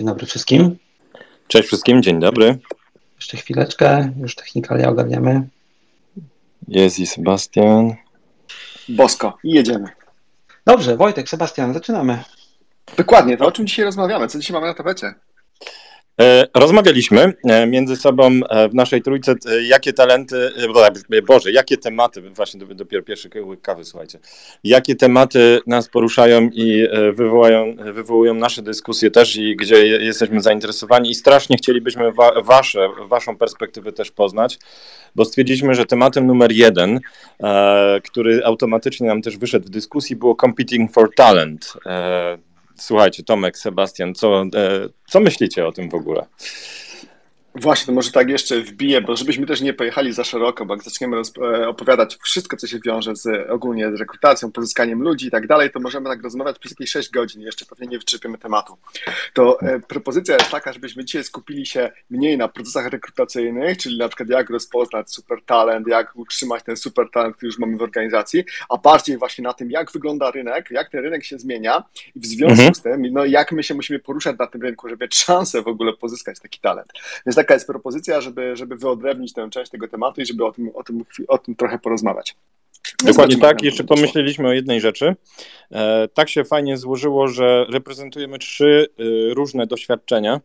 Dzień dobry wszystkim. Cześć wszystkim, dzień dobry. Jeszcze chwileczkę, już technikalia ogarniamy. Jest i Sebastian. Bosko i jedziemy. Dobrze, Wojtek, Sebastian, zaczynamy. Dokładnie, to o czym dzisiaj rozmawiamy? Co dzisiaj mamy na tapecie? E, rozmawialiśmy e, między sobą e, w naszej trójce, jakie talenty, Boże, jakie tematy, właśnie dopiero pierwszy kawy, słuchajcie, jakie tematy nas poruszają i wywołują nasze dyskusje też i gdzie jesteśmy zainteresowani i strasznie chcielibyśmy wa wasze, waszą perspektywę też poznać, bo stwierdziliśmy, że tematem numer jeden, który automatycznie nam też wyszedł w dyskusji było Competing for Talent. Słuchajcie, Tomek, Sebastian, co, e, co myślicie o tym w ogóle? Właśnie, to może tak jeszcze wbiję, bo żebyśmy też nie pojechali za szeroko, bo jak zaczniemy e, opowiadać wszystko, co się wiąże z ogólnie z rekrutacją, pozyskaniem ludzi i tak dalej, to możemy tak rozmawiać przez jakieś 6 godzin i jeszcze pewnie nie wyczerpiemy tematu. To e, propozycja jest taka, żebyśmy dzisiaj skupili się mniej na procesach rekrutacyjnych, czyli na przykład jak rozpoznać super talent, jak utrzymać ten super talent, który już mamy w organizacji, a bardziej właśnie na tym, jak wygląda rynek, jak ten rynek się zmienia i w związku mhm. z tym, no jak my się musimy poruszać na tym rynku, żeby mieć szansę w ogóle pozyskać taki talent. Więc taka jest propozycja, żeby, żeby wyodrębnić tę część tego tematu i żeby o tym, o tym, o tym trochę porozmawiać. Dokładnie tak. Jeszcze pomyśleliśmy o jednej rzeczy. E, tak się fajnie złożyło, że reprezentujemy trzy y, różne doświadczenia.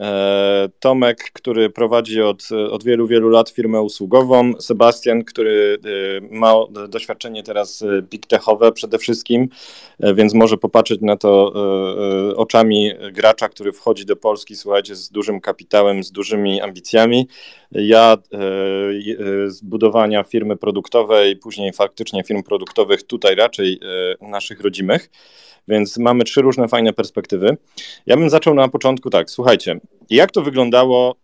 E, Tomek, który prowadzi od, od wielu, wielu lat firmę usługową, Sebastian, który e, ma doświadczenie teraz e, big techowe przede wszystkim, więc może popatrzeć na to oczami gracza, który wchodzi do Polski, słuchajcie, z dużym kapitałem, z dużymi ambicjami. Ja z budowania firmy produktowej, później faktycznie firm produktowych tutaj raczej naszych rodzimych. Więc mamy trzy różne fajne perspektywy. Ja bym zaczął na początku tak, słuchajcie, jak to wyglądało,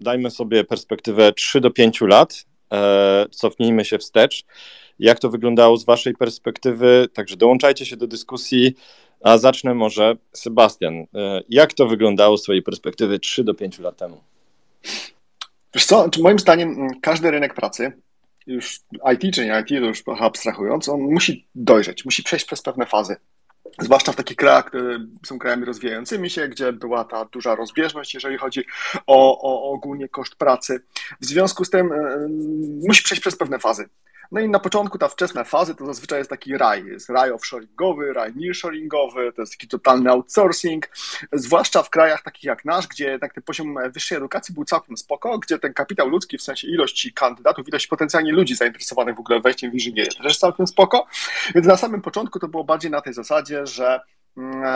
dajmy sobie perspektywę 3 do 5 lat, e, cofnijmy się wstecz, jak to wyglądało z waszej perspektywy, także dołączajcie się do dyskusji, a zacznę może Sebastian, e, jak to wyglądało z twojej perspektywy 3 do 5 lat temu? Wiesz co, moim zdaniem każdy rynek pracy, już IT czy nie IT, to już abstrahując, on musi dojrzeć, musi przejść przez pewne fazy. Zwłaszcza w takich krajach, które są krajami rozwijającymi się, gdzie była ta duża rozbieżność, jeżeli chodzi o, o ogólnie koszt pracy. W związku z tym y, musi przejść przez pewne fazy. No i na początku ta wczesna fazy to zazwyczaj jest taki raj. Jest raj offshoringowy, raj nearshoringowy, to jest taki totalny outsourcing, zwłaszcza w krajach takich jak nasz, gdzie tak ten poziom wyższej edukacji był całkiem spoko, gdzie ten kapitał ludzki, w sensie ilości kandydatów, ilość potencjalnie ludzi zainteresowanych w ogóle wejściem w inżynierię też jest całkiem spoko. Więc na samym początku to było bardziej na tej zasadzie, że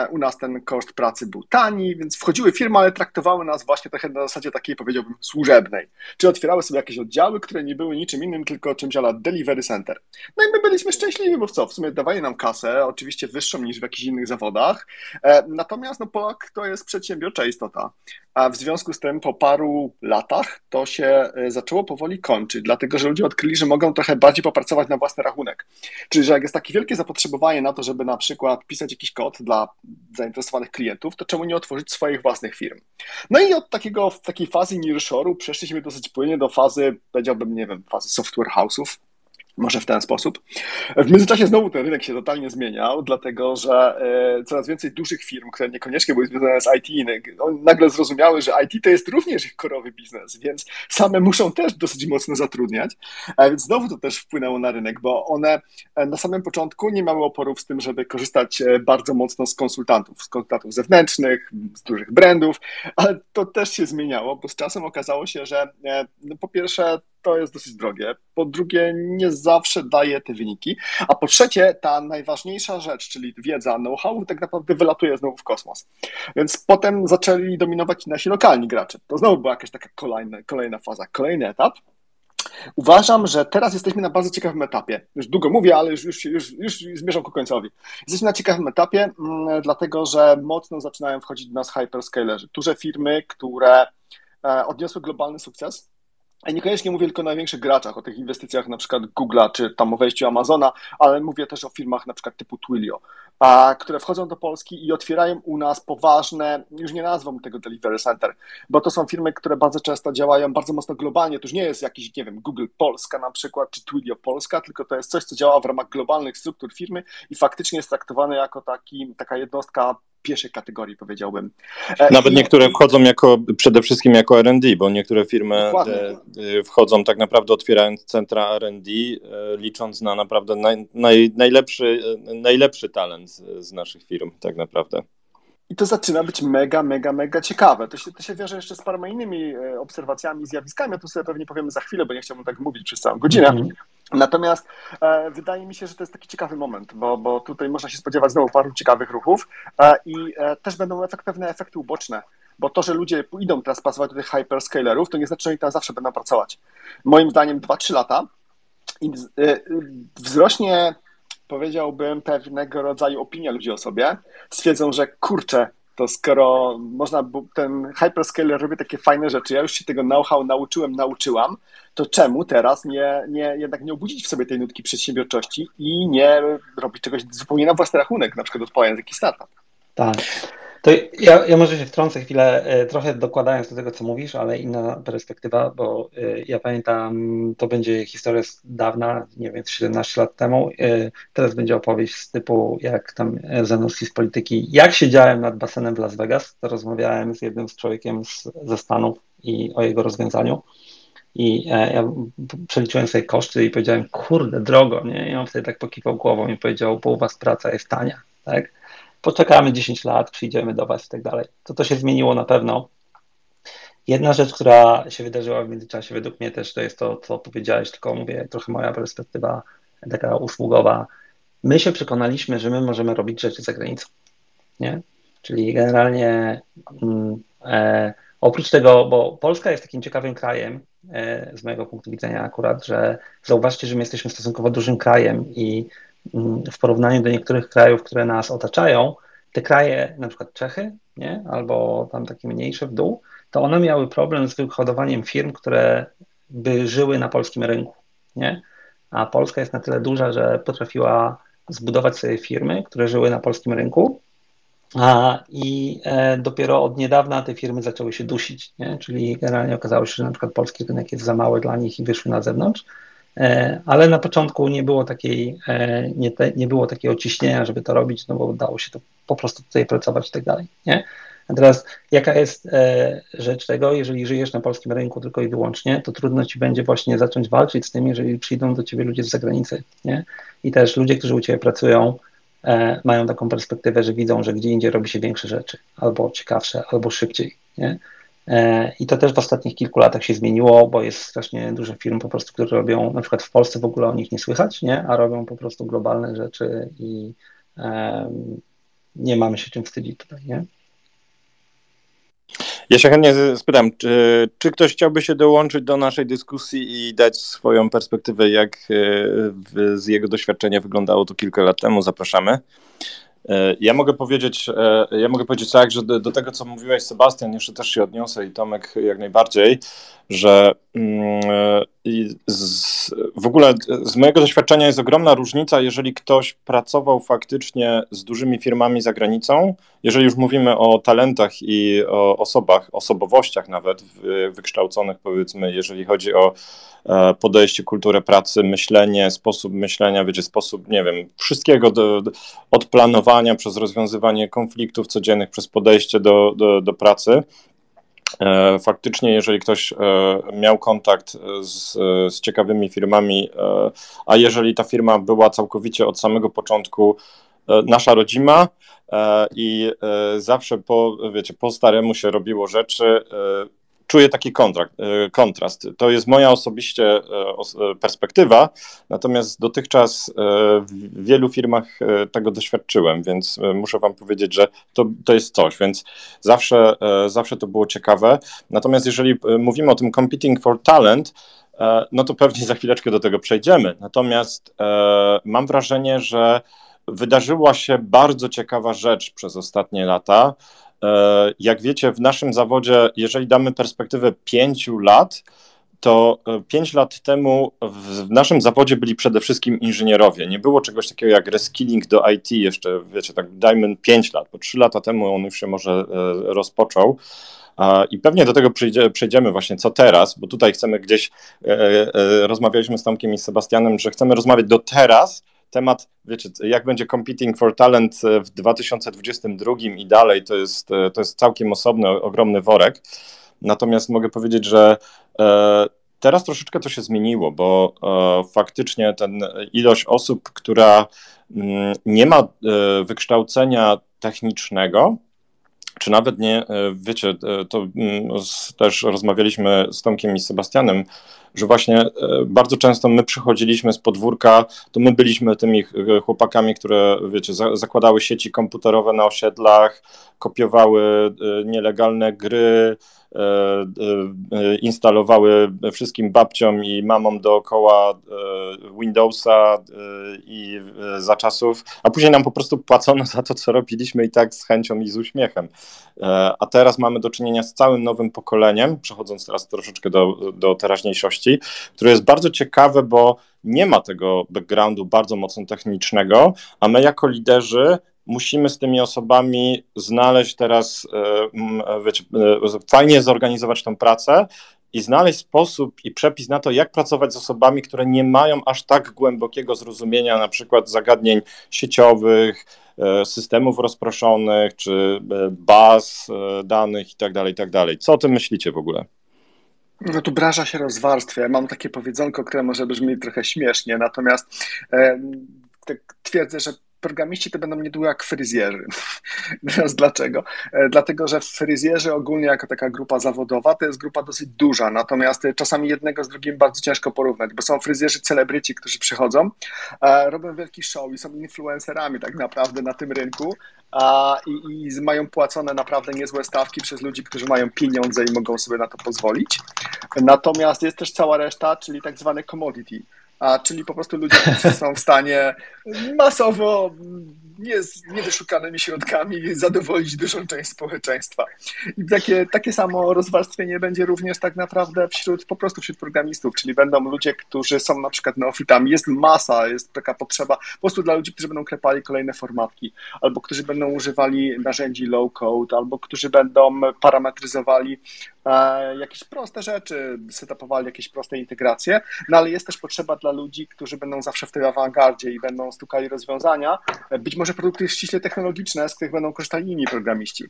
u nas ten koszt pracy był tani, więc wchodziły firmy, ale traktowały nas właśnie trochę na zasadzie takiej, powiedziałbym, służebnej. Czy otwierały sobie jakieś oddziały, które nie były niczym innym, tylko czymś ala delivery center. No i my byliśmy szczęśliwi, bo co? W sumie dawali nam kasę, oczywiście wyższą niż w jakichś innych zawodach. E, natomiast no, Polak to jest przedsiębiorcza istota. A w związku z tym po paru latach to się e, zaczęło powoli kończyć, dlatego że ludzie odkryli, że mogą trochę bardziej popracować na własny rachunek. Czyli, że jak jest takie wielkie zapotrzebowanie na to, żeby na przykład pisać jakiś kod dla zainteresowanych klientów, to czemu nie otworzyć swoich własnych firm? No i od takiego, takiej fazy nearshore'u przeszliśmy dosyć płynnie do fazy, powiedziałbym, nie wiem, fazy software house'ów, Może w ten sposób. W międzyczasie znowu ten rynek się totalnie zmieniał, dlatego że e, coraz więcej dużych firm, które niekoniecznie były związane z IT, nagle zrozumiały, że IT to jest również ich korowy biznes, więc same muszą też dosyć mocno zatrudniać. Więc znowu to też wpłynęło na rynek, bo one e, na samym początku nie miały oporów z tym, żeby korzystać e, bardzo mocno z konsultantów, z konsultantów zewnętrznych, z dużych brandów, ale to też się zmieniało, bo z czasem okazało się, że no, po pierwsze to jest dosyć drogie. Po drugie, nie zawsze daje te wyniki. A po trzecie, ta najważniejsza rzecz, czyli wiedza, know-how, tak naprawdę wylatuje znowu w kosmos. Więc potem zaczęli dominować nasi lokalni gracze. To znowu była jakaś taka kolejna, kolejna faza, kolejny etap. Uważam, że teraz jesteśmy na bardzo ciekawym etapie. Już długo mówię, ale już, już, już, już zmierzam ku końcowi. Jesteśmy na ciekawym etapie, mm, dlatego że mocno zaczynają wchodzić do nas hyperscalerzy. Duże firmy, które e, odniosły globalny sukces, i niekoniecznie mówię tylko o największych graczach, o tych inwestycjach na przykład Google'a, czy tam o wejściu Amazona, ale mówię też o firmach na przykład typu Twilio, a, które wchodzą do Polski i otwierają u nas poważne, już nie nazwą tego delivery center, bo to są firmy, które bardzo często działają bardzo mocno globalnie. To już nie jest jakiś, nie wiem, Google Polska na przykład, czy Twilio Polska, tylko to jest coś, co działa w ramach globalnych struktur firmy i faktycznie jest traktowane jako taki, taka jednostka pierwszej kategorii, powiedziałbym. E, Nawet niektóre wchodzą jako, przede wszystkim jako R&D, bo niektóre firmy e, e, wchodzą tak naprawdę otwierając centra R&D, licząc na naprawdę naj, naj, najlepszy, najlepszy talent z naszych firm tak naprawdę. I to zaczyna być mega, mega, mega ciekawe. To się, to się wiąże jeszcze z paroma innymi obserwacjami, zjawiskami. O tym sobie pewnie powiemy za chwilę, bo nie chciałbym tak mówić przez całą godzinę. Mm -hmm. Natomiast e, wydaje mi się, że to jest taki ciekawy moment, bo, bo tutaj można się spodziewać znowu paru ciekawych ruchów e, i e, też będą efekt, pewne efekty uboczne, bo to, że ludzie idą teraz pracować do tych hyperscalerów, to nie znaczy, że oni tam zawsze będą pracować. Moim zdaniem 2-3 lata i e, wzrośnie, powiedziałbym, pewnego rodzaju opinia ludzi o sobie, stwierdzą, że kurczę, to skoro można, ten hyperscaler robi takie fajne rzeczy, ja już się tego know-how nauczyłem, nauczyłam, to czemu teraz nie, nie, jednak nie obudzić w sobie tej nutki przedsiębiorczości i nie robić czegoś zupełnie na własny rachunek, na przykład odpalając jakiś startup? Tak. To ja, ja może się wtrącę chwilę, e, trochę dokładając do tego, co mówisz, ale inna perspektywa, bo e, ja pamiętam, to będzie historia z dawna, nie wiem, 17 lat temu. E, teraz będzie opowieść z typu, jak tam Zanussi z polityki. Jak siedziałem nad basenem w Las Vegas, to rozmawiałem z jednym z człowiekiem z, ze Stanów i o jego rozwiązaniu. I ja przeliczyłem sobie koszty i powiedziałem, kurde, drogo, nie? I on wtedy tak pokiwał głową i powiedział, bo u was praca jest tania, tak? Poczekamy 10 lat, przyjdziemy do Was i tak dalej. To to się zmieniło na pewno. Jedna rzecz, która się wydarzyła w międzyczasie, według mnie też to jest to, co powiedziałeś, tylko mówię trochę moja perspektywa taka usługowa. My się przekonaliśmy, że my możemy robić rzeczy za granicą. Nie? Czyli generalnie mm, e, oprócz tego, bo Polska jest takim ciekawym krajem, e, z mojego punktu widzenia akurat, że zauważcie, że my jesteśmy stosunkowo dużym krajem i w porównaniu do niektórych krajów, które nas otaczają, te kraje, na przykład Czechy, nie? albo tam takie mniejsze w dół, to one miały problem z wyhodowaniem firm, które by żyły na polskim rynku. Nie? A Polska jest na tyle duża, że potrafiła zbudować sobie firmy, które żyły na polskim rynku. A, I e, dopiero od niedawna te firmy zaczęły się dusić, nie? czyli generalnie okazało się, że na przykład polski rynek jest za mały dla nich i wyszły na zewnątrz. E, ale na początku nie było takiej, e, nie, te, nie było takiego ciśnienia, żeby to robić, no bo dało się to po prostu tutaj pracować i tak dalej, nie? A teraz jaka jest e, rzecz tego, jeżeli żyjesz na polskim rynku tylko i wyłącznie, to trudno ci będzie właśnie zacząć walczyć z tym, jeżeli przyjdą do ciebie ludzie z zagranicy, nie? I też ludzie, którzy u ciebie pracują, mają taką perspektywę, że widzą, że gdzie indziej robi się większe rzeczy, albo ciekawsze, albo szybciej, nie? E, I to też w ostatnich kilku latach się zmieniło, bo jest strasznie dużo firm po prostu, które robią, na przykład w Polsce w ogóle o nich nie słychać, nie? a robią po prostu globalne rzeczy i um, nie mamy się czym wstydzić tutaj, nie? Ja się chętnie spytam, czy, czy, ktoś chciałby się dołączyć do naszej dyskusji i dać swoją perspektywę, jak e, z jego doświadczenia wyglądało to kilka lat temu? Zapraszamy. E, ja mogę powiedzieć, e, ja mogę powiedzieć tak, że do, do, tego, co mówiłeś, Sebastian, jeszcze też się odniosę i Tomek jak najbardziej, że z, w ogóle z mojego doświadczenia jest ogromna różnica, jeżeli ktoś pracował faktycznie z dużymi firmami za granicą, jeżeli już mówimy o talentach i o osobach, osobowościach nawet wykształconych, powiedzmy, jeżeli chodzi o e, podejście, kulturę pracy, myślenie, sposób myślenia, wiecie, sposób, nie wiem, wszystkiego do, od planowania przez rozwiązywanie konfliktów codziennych, przez podejście do, do, do pracy faktycznie, jeżeli ktoś e, miał kontakt z, z, ciekawymi firmami, e, a jeżeli ta firma była całkowicie od samego początku nasza rodzima i zawsze po, wiecie, po staremu się robiło rzeczy, czuję taki kontrakt, e, kontrast. To jest moja osobiście e, e, perspektywa, natomiast dotychczas w wielu firmach tego doświadczyłem, więc muszę Wam powiedzieć, że to, to jest coś, więc zawsze, zawsze to było ciekawe. Natomiast jeżeli mówimy o tym competing for talent, no to pewnie za chwileczkę do tego przejdziemy. Natomiast mam wrażenie, że wydarzyła się bardzo ciekawa rzecz przez ostatnie lata. E, jak wiecie, w naszym zawodzie, jeżeli damy perspektywę pięciu lat, to e, pięć lat temu w naszym zawodzie byli przede wszystkim inżynierowie. Nie było czegoś takiego jak reskilling do IT jeszcze, wiecie, tak dajmy pięć lat, bo trzy lata temu on już się może e, rozpoczął. I pewnie do tego przejdziemy właśnie, co teraz, bo tutaj chcemy gdzieś, rozmawialiśmy z Tomkiem i Sebastianem, że chcemy rozmawiać do teraz, temat, wiecie, jak będzie Competing for Talent e, w 2022 i dalej, to jest, e, to jest całkiem osobny, ogromny worek. Natomiast mogę powiedzieć, że e, teraz troszeczkę to się zmieniło, bo faktycznie ten ilość osób, która mm, nie ma wykształcenia technicznego, czy nawet nie, wiecie, to mm, też rozmawialiśmy z Tomkiem i Sebastianem, że właśnie e, bardzo często my przychodziliśmy z podwórka, to my byliśmy tymi e, chłopakami, które, wiecie, zakładały sieci komputerowe na osiedlach, kopiowały e, nielegalne gry, instalowały wszystkim babciom i mamom dookoła Windowsa i za czasów, a później nam po prostu płacono za to, co robiliśmy i tak z chęcią i z uśmiechem. A teraz mamy do czynienia z całym nowym pokoleniem, przechodząc teraz troszeczkę do, do teraźniejszości, które jest bardzo ciekawe, bo nie ma tego backgroundu bardzo mocno technicznego, a my jako liderzy musimy z tymi osobami znaleźć teraz, e, wiecie, e, fajnie zorganizować tą pracę i znaleźć sposób i przepis na to, jak pracować z osobami, które nie mają aż tak głębokiego zrozumienia na przykład zagadnień sieciowych, e, systemów rozproszonych, czy baz danych itd., tak itd. Tak Co o tym myślicie w ogóle? No tu branża się rozwarstwia. Mam takie powiedzonko, które może brzmi trochę śmiesznie, natomiast e, tak twierdzę, że programiści to będą niedługo jak fryzjerzy. Teraz dlaczego? E, dlatego, że fryzjerzy ogólnie jako taka grupa zawodowa to jest grupa dosyć duża, natomiast czasami jednego z drugim bardzo ciężko porównać, bo są fryzjerzy celebryci, którzy przychodzą, robią wielki show i są influencerami tak naprawdę na tym rynku i, i mają płacone naprawdę niezłe stawki przez ludzi, którzy mają pieniądze i mogą sobie na to pozwolić. Natomiast jest też cała reszta, czyli tak zwane commodity a czyli po prostu ludzie, są w stanie masowo nie z niewyszukanymi środkami zadowolić dużą część społeczeństwa. I takie, takie samo rozwarstwienie będzie również tak naprawdę wśród, po prostu wśród programistów, czyli będą ludzie, którzy są na przykład neofitami. Jest masa, jest taka potrzeba po prostu dla ludzi, którzy będą klepali kolejne formatki, albo którzy będą używali narzędzi low code, albo którzy będą parametryzowali e, jakieś proste rzeczy, setupowali jakieś proste integracje, no ale jest też potrzeba dla ludzi, którzy będą zawsze w tej awangardzie i będą stukali rozwiązania, być może produkty ściśle technologiczne, z których będą korzystali inni programiści.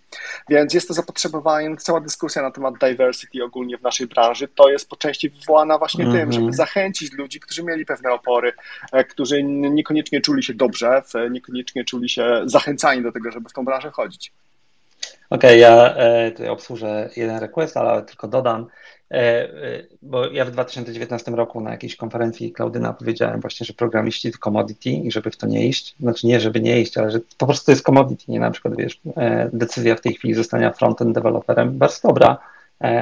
Więc jest to zapotrzebowanie, cała dyskusja na temat diversity ogólnie w naszej branży, to jest po części wywołana właśnie mm -hmm. tym, żeby mhm. zachęcić ludzi, którzy mieli pewne opory, e, którzy niekoniecznie czuli się dobrze, niekoniecznie czuli się zachęcani do tego, żeby w tą branżę chodzić. Okej, okay, ja e, tutaj obsłużę jeden request, ale tylko dodam, bo ja w 2019 roku na jakiejś konferencji Klaudyna powiedziałem właśnie, że programiści to commodity i żeby w to nie iść, znaczy nie, żeby nie iść, ale że po prostu to jest commodity, nie? Na przykład, wiesz, e, decyzja w tej chwili zostania frontend deweloperem, bardzo dobra,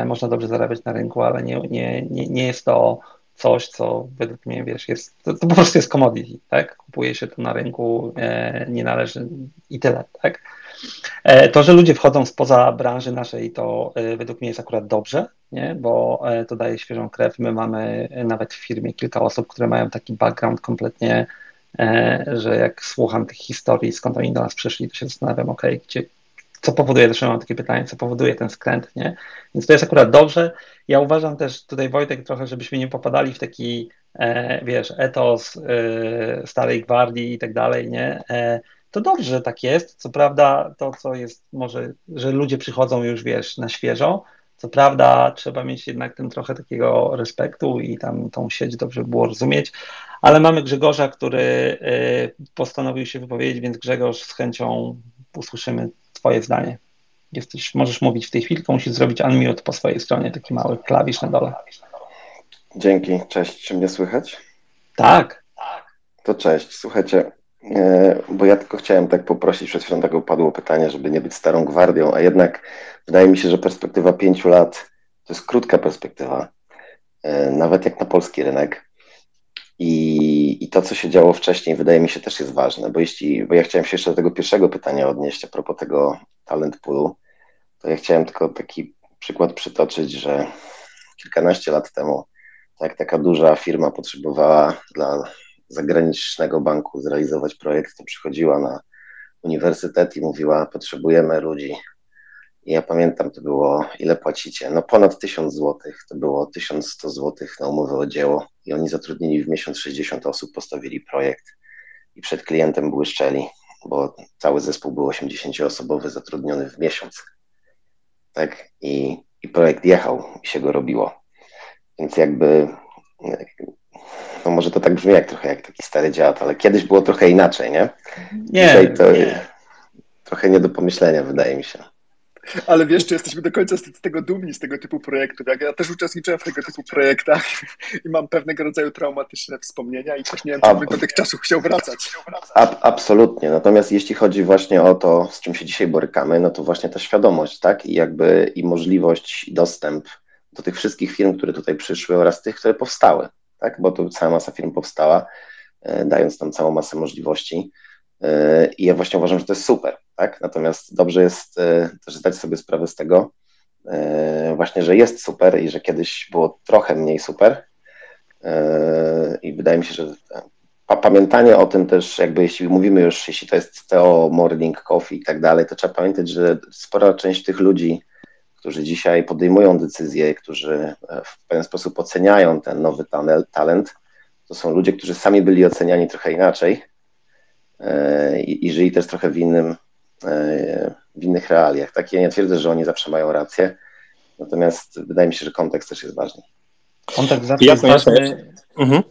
można dobrze zarabiać na rynku, ale nie, nie, nie, nie jest to coś, co według mnie, wiesz, jest, to, to po prostu jest commodity, tak, kupuje się to na rynku, nie należy i tyle, tak, E, to, że ludzie wchodzą spoza branży naszej, to e, według mnie jest akurat dobrze, nie? bo e, to daje świeżą krew. My mamy nawet w firmie kilka osób, które mają taki background kompletnie, że jak słucham tych historii, skąd oni do nas przyszli, to się zastanawiam, ok, gdzie, co powoduje, też mam takie pytanie, co powoduje ten skręt, nie? Więc to jest akurat dobrze. Ja uważam też tutaj, Wojtek, trochę, żebyśmy nie popadali w taki, wiesz, etos starej gwardii i tak dalej, nie? To dobrze, że tak jest. Co prawda, to co jest może, że ludzie przychodzą już, wiesz, na świeżo. Co prawda, trzeba mieć jednak ten trochę takiego respektu i tam tą sieć dobrze było rozumieć, ale mamy Grzegorza, który y, postanowił się wypowiedzieć, więc Grzegorz z chęcią usłyszymy Twoje zdanie. Jesteś, możesz mówić w tej chwili, tylko musisz zrobić unmute po swojej stronie, taki mały klawisz na dole. Dzięki, cześć, czy mnie słychać? Tak. To cześć, słuchajcie, bo ja tylko chciałem tak poprosić, przed chwilą tak padło pytanie, żeby nie być starą gwardią, a jednak wydaje mi się, że perspektywa pięciu lat to jest krótka perspektywa, e, nawet jak na polski rynek. I, I to, co się działo wcześniej, wydaje mi się też jest ważne, bo jeśli, bo ja chciałem się jeszcze do tego pierwszego pytania odnieść a propos tego talent poolu, to ja chciałem tylko taki przykład przytoczyć, że kilkanaście lat temu, tak taka duża firma potrzebowała dla zagranicznego banku zrealizować projekt, to przychodziła na uniwersytet i mówiła, potrzebujemy ludzi. I ja pamiętam, to było, ile płacicie? No ponad 1000 złotych, to było 1100 złotych na umowę o dzieło i oni zatrudnili w miesiąc 60 osób, postawili projekt i przed klientem błyszczeli, bo cały zespół był 80-osobowy, zatrudniony w miesiąc. Tak, i, i projekt jechał i się go robiło. Więc jakby no może to tak brzmi jak trochę jak taki stary dziad, ale kiedyś było trochę inaczej, nie? Nie, Dzisiaj to nie. trochę nie do pomyślenia, wydaje mi się. Ale wiesz, czy jesteśmy do końca z tego dumni, z tego typu projektów. Jak ja też uczestniczyłem w tego typu projektach i mam pewnego rodzaju traumatyczne wspomnienia i też nie wiem, czy bym do tych czasów chciał wracać. Ab, absolutnie. Natomiast jeśli chodzi właśnie o to, z czym się dzisiaj borykamy, no to właśnie ta świadomość, tak? I jakby i możliwość, i dostęp do tych wszystkich firm, które tutaj przyszły oraz tych, które powstały tak? bo tu cała masa firm powstała, e, dając tam całą masę możliwości. E, I ja właśnie uważam, że to jest super, tak? Natomiast dobrze jest e, też zdać sobie sprawę z tego, właśnie, że jest super i że kiedyś było trochę mniej super. I wydaje mi się, że pamiętanie o tym też, jakby jeśli mówimy już, jeśli to jest TO, morning, coffee i tak dalej, to trzeba pamiętać, że spora część tych ludzi, którzy dzisiaj podejmują decyzje, którzy e, w pewien sposób oceniają ten nowy talent, to są ludzie, którzy sami byli oceniani trochę inaczej e, i, i żyli też trochę w, innym, e, w innych realiach. Tak, ja nie twierdzę, że oni zawsze mają rację, natomiast wydaje mi się, że kontekst też jest ważny. Kontekst zawsze jasne, jest ważny. Mhm.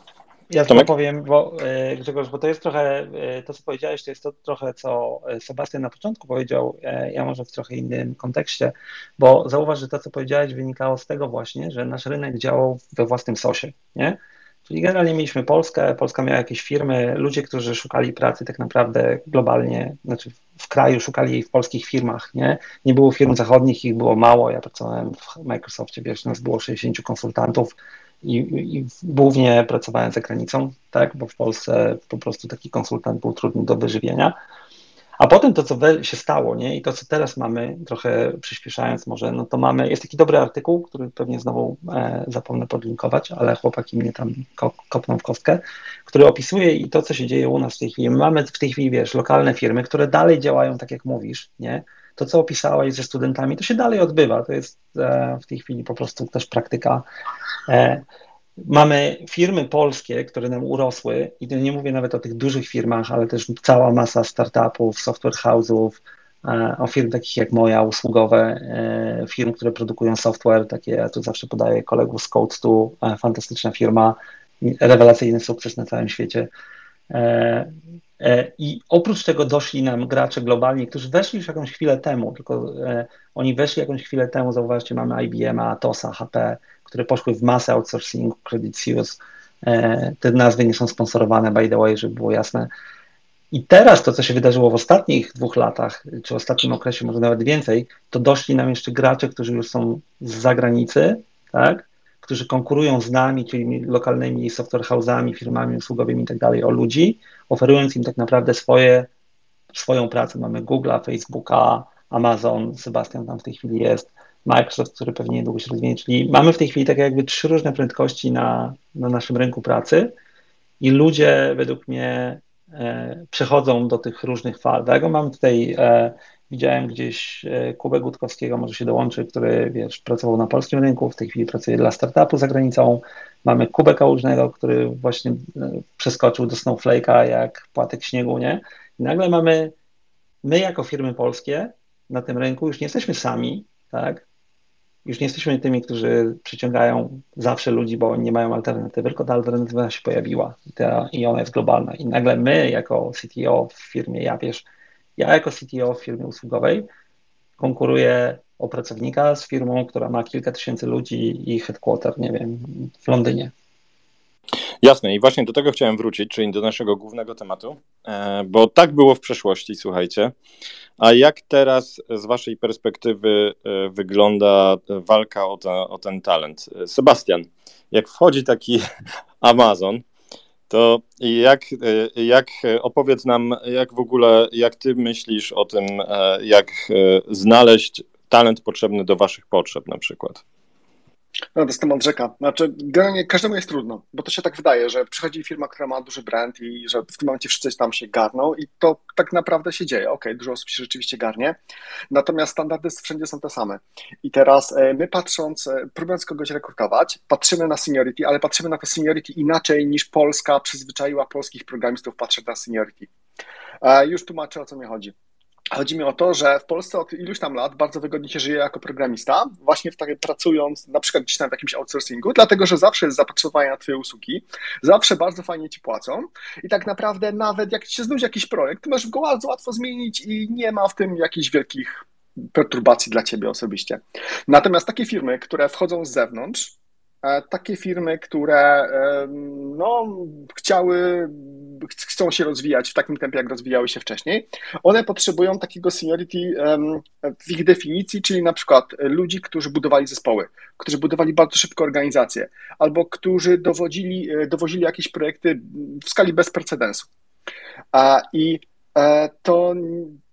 Ja to powiem, bo e, Grzegorz, bo to jest trochę, e, to co powiedziałeś, to jest to trochę, co e, Sebastian na początku powiedział, ja może w trochę innym kontekście, bo zauważ, że to, co powiedziałeś, wynikało z tego właśnie, że nasz rynek działał we własnym sosie, nie? Czyli generalnie mieliśmy Polskę, Polska miała jakieś firmy, ludzie, którzy szukali pracy tak naprawdę globalnie, znaczy w kraju szukali jej w polskich firmach, nie? Nie było firm zachodnich, ich było mało, ja pracowałem w Microsoftie, wiesz, nas było 60 konsultantów, i, i głównie pracowałem za granicą, tak, bo w Polsce po prostu taki konsultant był trudny do wyżywienia. A potem to, co się stało, nie? I to, co teraz mamy, trochę przyspieszając może, no to mamy, jest taki dobry artykuł, który pewnie znowu e, zapomnę podlinkować, ale chłopaki mnie tam kopną w kostkę, który opisuje i to, co się dzieje u nas w tej chwili. My mamy w tej chwili, wiesz, lokalne firmy, które dalej działają tak, jak mówisz, nie? To, co opisałeś ze studentami, to się dalej odbywa. To jest e, w tej chwili po prostu też praktyka E, mamy firmy polskie, które nam urosły i nie mówię nawet o tych dużych firmach, ale też cała masa startupów, software house'ów, e, o firm takich jak moja, usługowe, firm, które produkują software, takie ja tu zawsze podaję kolegów z Code2, fantastyczna firma, rewelacyjny sukces na całym świecie. I oprócz tego doszli nam gracze globalni, którzy weszli już jakąś chwilę temu, tylko oni weszli jakąś chwilę temu, zauważcie, mamy IBM, Atosa, HP, które poszły w masę outsourcingu, Credit Suisse. E, te nazwy nie są sponsorowane, by the way, żeby było jasne. I teraz to, co się wydarzyło w ostatnich dwóch latach, czy ostatnim okresie, może nawet więcej, to doszli nam jeszcze gracze, którzy już są z zagranicy, tak? Którzy konkurują z nami, czyli lokalnymi software house'ami, firmami usługowymi i tak o ludzi, oferując im tak naprawdę swoje swoją pracę. Mamy Google'a, Facebooka, Amazon, Sebastian tam w tej chwili jest, Microsoft, który pewnie niedługo się rozwinie, czyli mamy w tej chwili tak jakby trzy różne prędkości na, na naszym rynku pracy i ludzie według mnie e, przechodzą do tych różnych fal. Tak? Mamy tutaj, e, widziałem gdzieś e, Kubę Gutkowskiego, może się dołączy, który wiesz, pracował na polskim rynku, w tej chwili pracuje dla startupu za granicą. Mamy Kubę Kałużnego, który właśnie e, przeskoczył do Snowflake'a jak płatek śniegu, nie? I nagle mamy, my jako firmy polskie na tym rynku już nie jesteśmy sami, tak? Już nie jesteśmy tymi, którzy przyciągają zawsze ludzi, bo nie mają alternatywy, tylko ta alternatywa się pojawiła i, ta, i ona jest globalna. I nagle my, jako CTO w firmie, ja wiesz, ja jako CTO w firmie usługowej konkuruję o pracownika z firmą, która ma kilka tysięcy ludzi i headquarter, nie wiem, w Londynie. Jasne, i właśnie do tego chciałem wrócić, czyli do naszego głównego tematu, e, bo tak było w przeszłości, słuchajcie. A jak teraz z Waszej perspektywy e, wygląda walka o, o ten talent? Sebastian, jak wchodzi taki Amazon, to jak, e, jak opowiedz nam, jak w ogóle, jak Ty myślisz o tym, jak znaleźć talent potrzebny do Waszych potrzeb na przykład? No, to jest temat rzeka. Znaczy, generalnie każdemu jest trudno, bo to się tak wydaje, że przychodzi firma, która ma duży brand i że w tym momencie wszyscy tam się garną i to tak naprawdę się dzieje. Okej, okay, dużo osób się rzeczywiście garnie, natomiast standardy wszędzie są te same. I teraz e, my patrząc, e, próbując kogoś rekrutować, patrzymy na seniority, ale patrzymy na to seniority inaczej niż Polska przyzwyczaiła polskich programistów patrzeć na seniority. Już tłumaczę, o co mi chodzi. Chodzi mi o to, że w Polsce od iluś tam lat bardzo wygodnie się żyje jako programista, właśnie w takiej, pracując na przykład gdzieś tam w jakimś outsourcingu, dlatego że zawsze jest zapotrzebowanie na Twoje usługi, zawsze bardzo fajnie Ci płacą i tak naprawdę nawet jak Ci się znudzi jakiś projekt, to możesz go bardzo łatwo zmienić i nie ma w tym jakichś wielkich perturbacji dla Ciebie osobiście. Natomiast takie firmy, które wchodzą z zewnątrz, takie firmy, które no, chciały, chcą się rozwijać w takim tempie, jak rozwijały się wcześniej, one potrzebują takiego seniority w ich definicji, czyli na przykład ludzi, którzy budowali zespoły, którzy budowali bardzo szybko organizacje, albo którzy dowodzili, e, dowozili jakieś projekty w skali bez precedensu. I E, to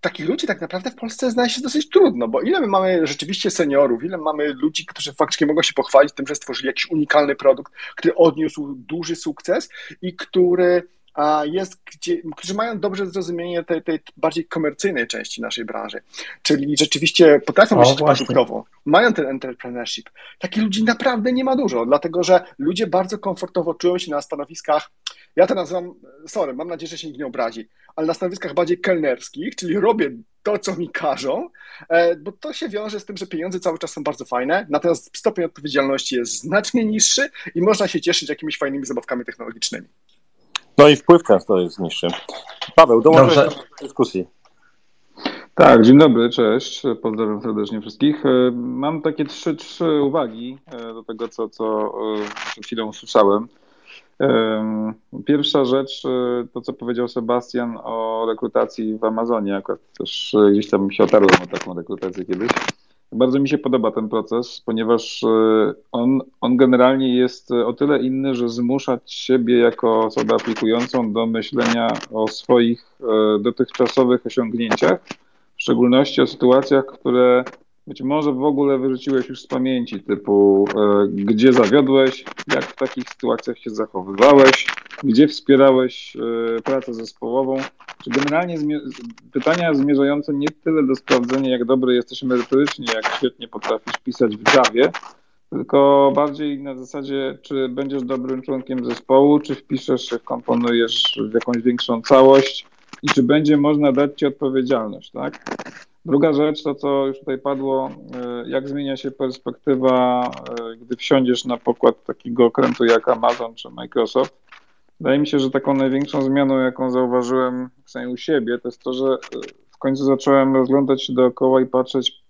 takich ludzi tak naprawdę w Polsce znaleźć jest dosyć trudno, bo ile my mamy rzeczywiście seniorów, ile mamy ludzi, którzy faktycznie mogą się pochwalić tym, że stworzyli jakiś unikalny produkt, który odniósł duży sukces i który jest, gdzie, którzy mają dobrze zrozumienie tej, tej bardziej komercyjnej części naszej branży, czyli rzeczywiście potrafią myśleć produktowo, mają ten entrepreneurship. Takich ludzi naprawdę nie ma dużo, dlatego że ludzie bardzo komfortowo czują się na stanowiskach, ja to nazywam, sorry, mam nadzieję, że się nikt nie obrazi, ale na stanowiskach bardziej kelnerskich, czyli robię to, co mi każą, e, bo to się wiąże z tym, że pieniądze cały czas są bardzo fajne, natomiast stopień odpowiedzialności jest znacznie niższy i można się cieszyć jakimiś fajnymi zabawkami technologicznymi. No i wpływ często jest niższy. Paweł, dołączyłeś do dyskusji. Tak, dzień dobry, cześć. Pozdrawiam serdecznie wszystkich. E, mam takie trzy, trzy uwagi e, do tego, co, co przed chwilą usłyszałem. Pierwsza rzecz, e, to co powiedział Sebastian o rekrutacji w Amazonie, akurat też e, gdzieś tam się otarłem o taką rekrutację kiedyś. Bardzo mi się podoba ten proces, ponieważ e, on, on generalnie jest o tyle inny, że zmusza siebie jako osobę aplikującą do myślenia o swoich dotychczasowych osiągnięciach, w szczególności o sytuacjach, które być może w ogóle wyrzuciłeś już z pamięci, typu e, gdzie zawiodłeś, jak w takich sytuacjach się zachowywałeś, gdzie wspierałeś e, pracę zespołową, czy generalnie pytania zmierzające nie tyle do sprawdzenia, jak dobry jesteś merytorycznie, jak świetnie potrafisz pisać w Javie, tylko bardziej na zasadzie, czy będziesz dobrym członkiem zespołu, czy wpiszesz się, komponujesz w jakąś większą całość i czy będzie można dać ci odpowiedzialność, tak? Druga rzecz, to co już tutaj padło, e, jak zmienia się perspektywa, e, gdy wsiądziesz na pokład takiego okrętu jak Amazon czy Microsoft. Wydaje mi się, że taką największą zmianą, jaką zauważyłem przynajmniej u siebie, to jest to, że e, w końcu zacząłem rozglądać się dookoła i patrzeć,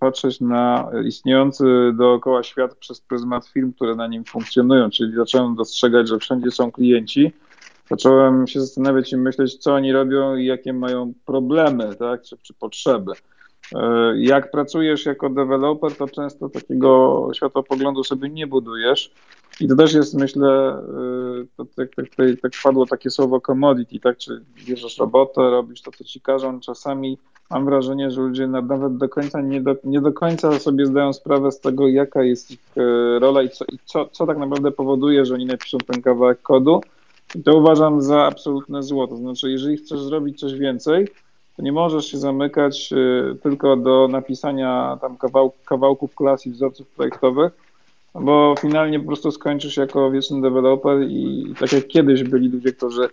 patrzeć na istniejący dookoła świat przez pryzmat firm, które na nim funkcjonują, czyli zacząłem dostrzegać, że wszędzie są klienci, zacząłem się zastanawiać i myśleć, co oni robią i jakie mają problemy, tak, czy, czy potrzeby. E, jak pracujesz jako deweloper, to często takiego światopoglądu sobie nie budujesz I to też jest, myślę, to tak, tak, tak, tak padło takie słowo commodity, tak? Czy bierzesz robotę, robisz to, co ci każą. Czasami mam wrażenie, że ludzie nawet do końca nie do, nie do końca sobie zdają sprawę z tego, jaka jest ich rola i co, i co, co tak naprawdę powoduje, że oni napiszą ten kawałek kodu. I to uważam za absolutne zło. To znaczy, jeżeli chcesz zrobić coś więcej, to nie możesz się zamykać y, tylko do napisania tam kawał, kawałków klas i wzorców projektowych, bo finalnie po prostu skończysz jako wieczny deweloper i, tak jak kiedyś byli ludzie, którzy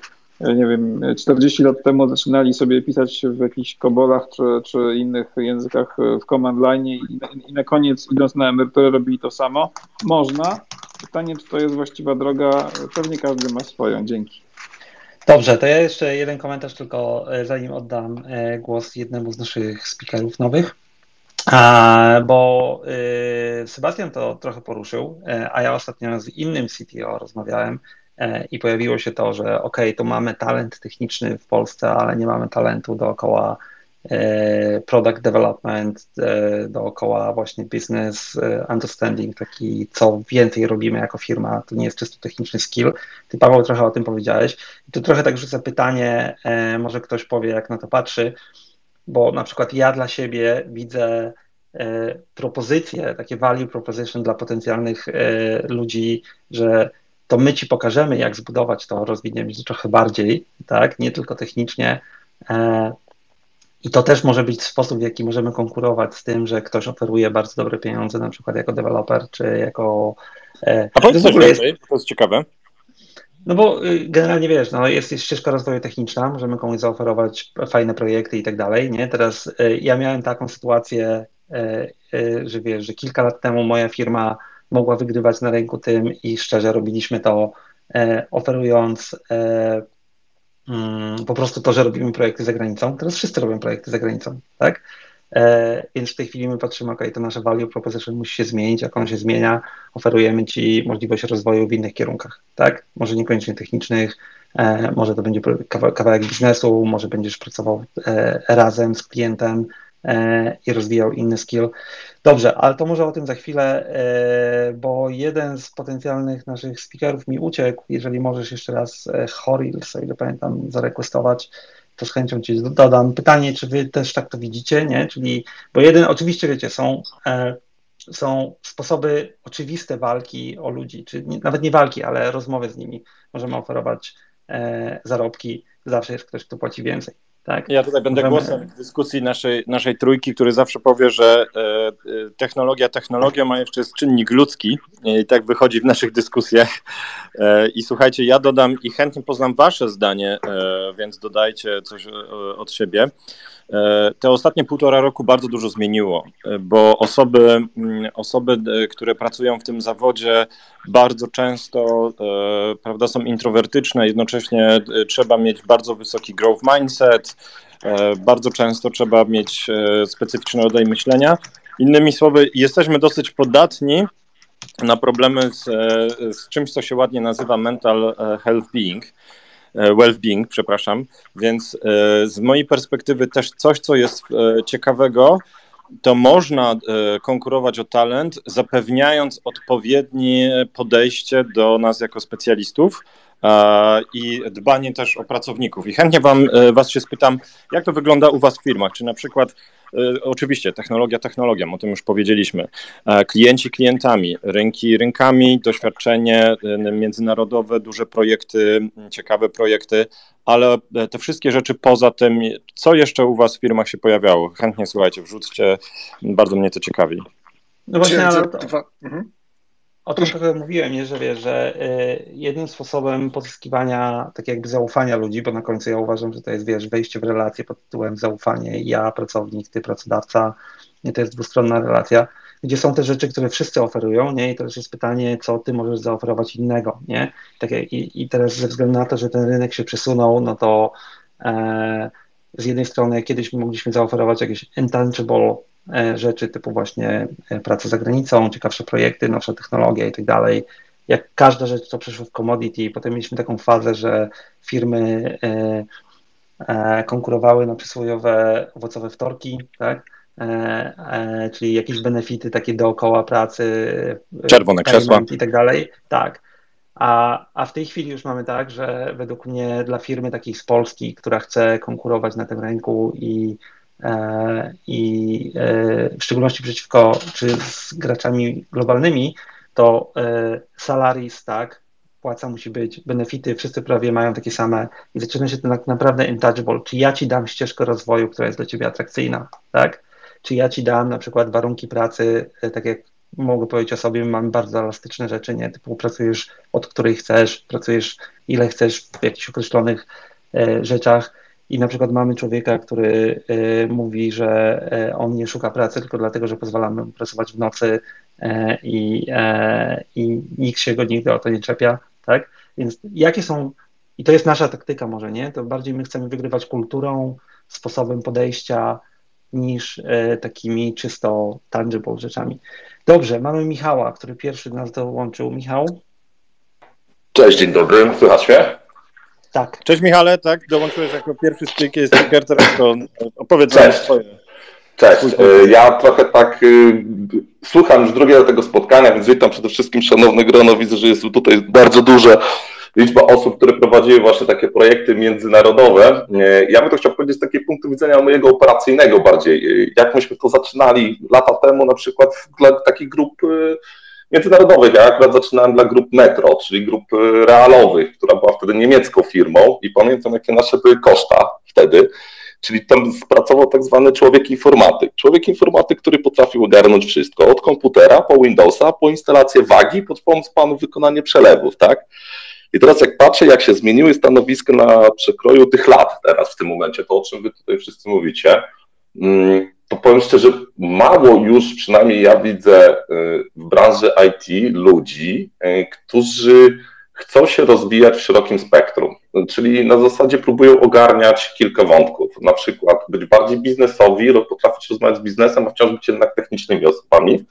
nie wiem, 40 lat temu zaczynali sobie pisać w jakichś kobolach czy, czy innych językach w command line i, i na koniec idąc na emeryturę robili to samo. Można. Pytanie, czy to jest właściwa droga? Pewnie każdy ma swoją. Dzięki. Dobrze, to ja jeszcze jeden komentarz tylko, e, zanim oddam e, głos jednemu z naszych speakerów nowych. Bo e, Sebastian to trochę poruszył, a ja ostatnio z innym CTO rozmawiałem i pojawiło się to, że ok, tu mamy talent techniczny w Polsce, ale nie mamy talentu dookoła product development, e, dookoła właśnie business e, understanding, taki co więcej robimy jako firma, to nie jest czysto techniczny skill. Ty Paweł trochę o tym powiedziałeś. I tu trochę tak rzucę pytanie, może ktoś powie jak na to patrzy, bo na przykład ja dla siebie widzę propozycje, takie value proposition dla potencjalnych ludzi, że to my ci pokażemy, jak zbudować to, rozwiniemy się trochę bardziej, tak, nie tylko technicznie, i to też może być sposób, w jaki możemy konkurować z tym, że ktoś oferuje bardzo dobre pieniądze, na przykład jako deweloper, czy jako. E, A powiedz coś więcej, jest, to jest ciekawe. No bo y, generalnie wiesz, no jest, jest ścieżka rozwoju techniczna, możemy komuś zaoferować fajne projekty i tak dalej, nie? Teraz y, ja miałem taką sytuację, y, że wiesz, że kilka lat temu moja firma mogła wygrywać na rynku tym i szczerze robiliśmy to oferując po prostu to, że robimy projekty za granicą. Teraz wszyscy robią projekty za granicą, tak? E, więc w tej chwili my patrzymy, ok, to nasze value proposition musi się zmienić, jak on się zmienia, oferujemy Ci możliwość rozwoju w innych kierunkach, tak? Może niekoniecznie technicznych, e, może to będzie kawałek biznesu, może będziesz pracował e, razem z klientem, i rozwijał inny skill. Dobrze, ale to może o tym za chwilę, e, bo jeden z potencjalnych naszych speakerów mi uciekł. Jeżeli możesz jeszcze raz e, Horil, o ile pamiętam, zarequestować, to z chęcią Ci dodam. Pytanie, czy Wy też tak to widzicie, nie? Czyli, bo jeden, oczywiście wiecie, są są sposoby oczywiste walki o ludzi, czy nawet nie walki, ale rozmowy z nimi. Możemy oferować e, zarobki, zawsze jest ktoś, kto płaci więcej. Tak? Ja tutaj będę Możemy... głosem w dyskusji naszej, naszej trójki, który zawsze powie, że e, e, technologia technologią, a jeszcze jest czynnik ludzki i tak wychodzi w naszych dyskusjach. E, I słuchajcie, ja dodam i chętnie poznam wasze zdanie, e, więc dodajcie coś e, od siebie. E, te ostatnie półtora roku bardzo dużo zmieniło, e, bo osoby, mm, osoby, e, które pracują w tym zawodzie, bardzo często prawda, są introwertyczne, jednocześnie trzeba mieć bardzo wysoki growth mindset, bardzo często trzeba mieć specyficzny rodzaj myślenia. Innymi słowy, jesteśmy dosyć podatni na problemy z, z czymś, co się ładnie nazywa mental health being. E, well-being, przepraszam. Więc e, z mojej perspektywy też coś, co jest e, ciekawego, to można konkurować o talent, zapewniając odpowiednie podejście do nas jako specjalistów i dbanie też o pracowników. I chętnie wam, Was się spytam, jak to wygląda u Was w firmach? Czy na przykład E, oczywiście technologia technologią, o tym już powiedzieliśmy. E, klienci klientami, rynki rynkami, doświadczenie e, międzynarodowe, duże projekty, ciekawe projekty, ale te wszystkie rzeczy poza tym, co jeszcze u Was w firmach się pojawiało? Chętnie słuchajcie, wrzućcie, bardzo mnie to ciekawi. No właśnie, ale to... Mhm. O tym trochę mówiłem, nie, że wiesz, że y, jednym sposobem pozyskiwania tak jakby zaufania ludzi, bo na końcu ja uważam, że to jest wiesz, wejście w relację pod tytułem zaufanie, ja pracownik, ty pracodawca, nie, to jest dwustronna relacja, gdzie są te rzeczy, które wszyscy oferują, nie? I teraz jest pytanie, co ty możesz zaoferować innego, nie? Tak, i, I teraz ze względu na to, że ten rynek się przesunął, no to e, z jednej strony kiedyś mogliśmy zaoferować jakieś intangible rzeczy typu właśnie e, praca za granicą, ciekawsze projekty, nowsza technologia i tak dalej. Jak każda rzecz, co przeszło w commodity, potem mieliśmy taką fazę, że firmy e, konkurowały na przysłowiowe owocowe wtorki, tak? e, e, czyli jakieś benefity takie dookoła pracy, czerwone krzesła i tak dalej. Tak. A, a w tej chwili już mamy tak, że według mnie dla firmy takiej z Polski, która chce konkurować na tym rynku i, e, i e, w szczególności przeciwko czy z graczami globalnymi, to e, salaries, tak, płaca musi być, benefity, wszyscy prawie mają takie same i zaczyna się to tak naprawdę intouchable. Czy ja ci dam ścieżkę rozwoju, która jest dla ciebie atrakcyjna, tak? Czy ja ci dam na przykład warunki pracy, tak jak mogę powiedzieć o sobie, mamy bardzo elastyczne rzeczy, nie? Typu pracujesz od której chcesz, pracujesz ile chcesz w jakichś określonych e, rzeczach i na przykład mamy człowieka, który e, mówi, że e, on nie szuka pracy tylko dlatego, że pozwalamy mu pracować w nocy e, i, i nikt się go nigdy o to nie czepia, tak? Więc jakie są, i to jest nasza taktyka może, nie? To bardziej my chcemy wygrywać kulturą, sposobem podejścia, niż takimi czysto tangible rzeczami. Dobrze, mamy Michała, który pierwszy nas dołączył. Michał? Cześć, dzień dobry, słychać mnie? Tak. Cześć Michale, tak, dołączyłeś jako pierwszy speaker, speaker teraz to opowiedz nam swoje. Cześć, e, ja trochę tak y, słucham już drugiego tego spotkania, więc witam przede wszystkim szanowne grono, widzę, że jest tutaj bardzo duże liczba osób, które prowadziły właśnie takie projekty międzynarodowe. Ja bym to chciał powiedzieć z takiego punktu widzenia mojego operacyjnego bardziej. Jak myśmy to zaczynali lata temu na przykład dla takich grup międzynarodowych. Ja akurat zaczynałem dla grup Metro, czyli grup y, realowych, która była wtedy niemiecką firmą i pamiętam jakie nasze były koszta wtedy. Czyli tam pracował tak zwany człowiek informatyk. Człowiek informatyk, który potrafił ogarnąć wszystko, od komputera po Windowsa, po instalację wagi, pod pomóc panu wykonanie przelewów, tak? I teraz jak patrzę, jak się zmieniły stanowiska na przekroju tych lat teraz w tym momencie, to o czym wy tutaj wszyscy mówicie, mm, powiem szczerze, mało już, przynajmniej ja widzę y, w branży IT ludzi, y, którzy chcą się rozwijać w szerokim spektrum, czyli na zasadzie próbują ogarniać kilka wątków, na przykład być bardziej biznesowi, potrafić rozmawiać z biznesem, a wciąż być jednak technicznymi osobami.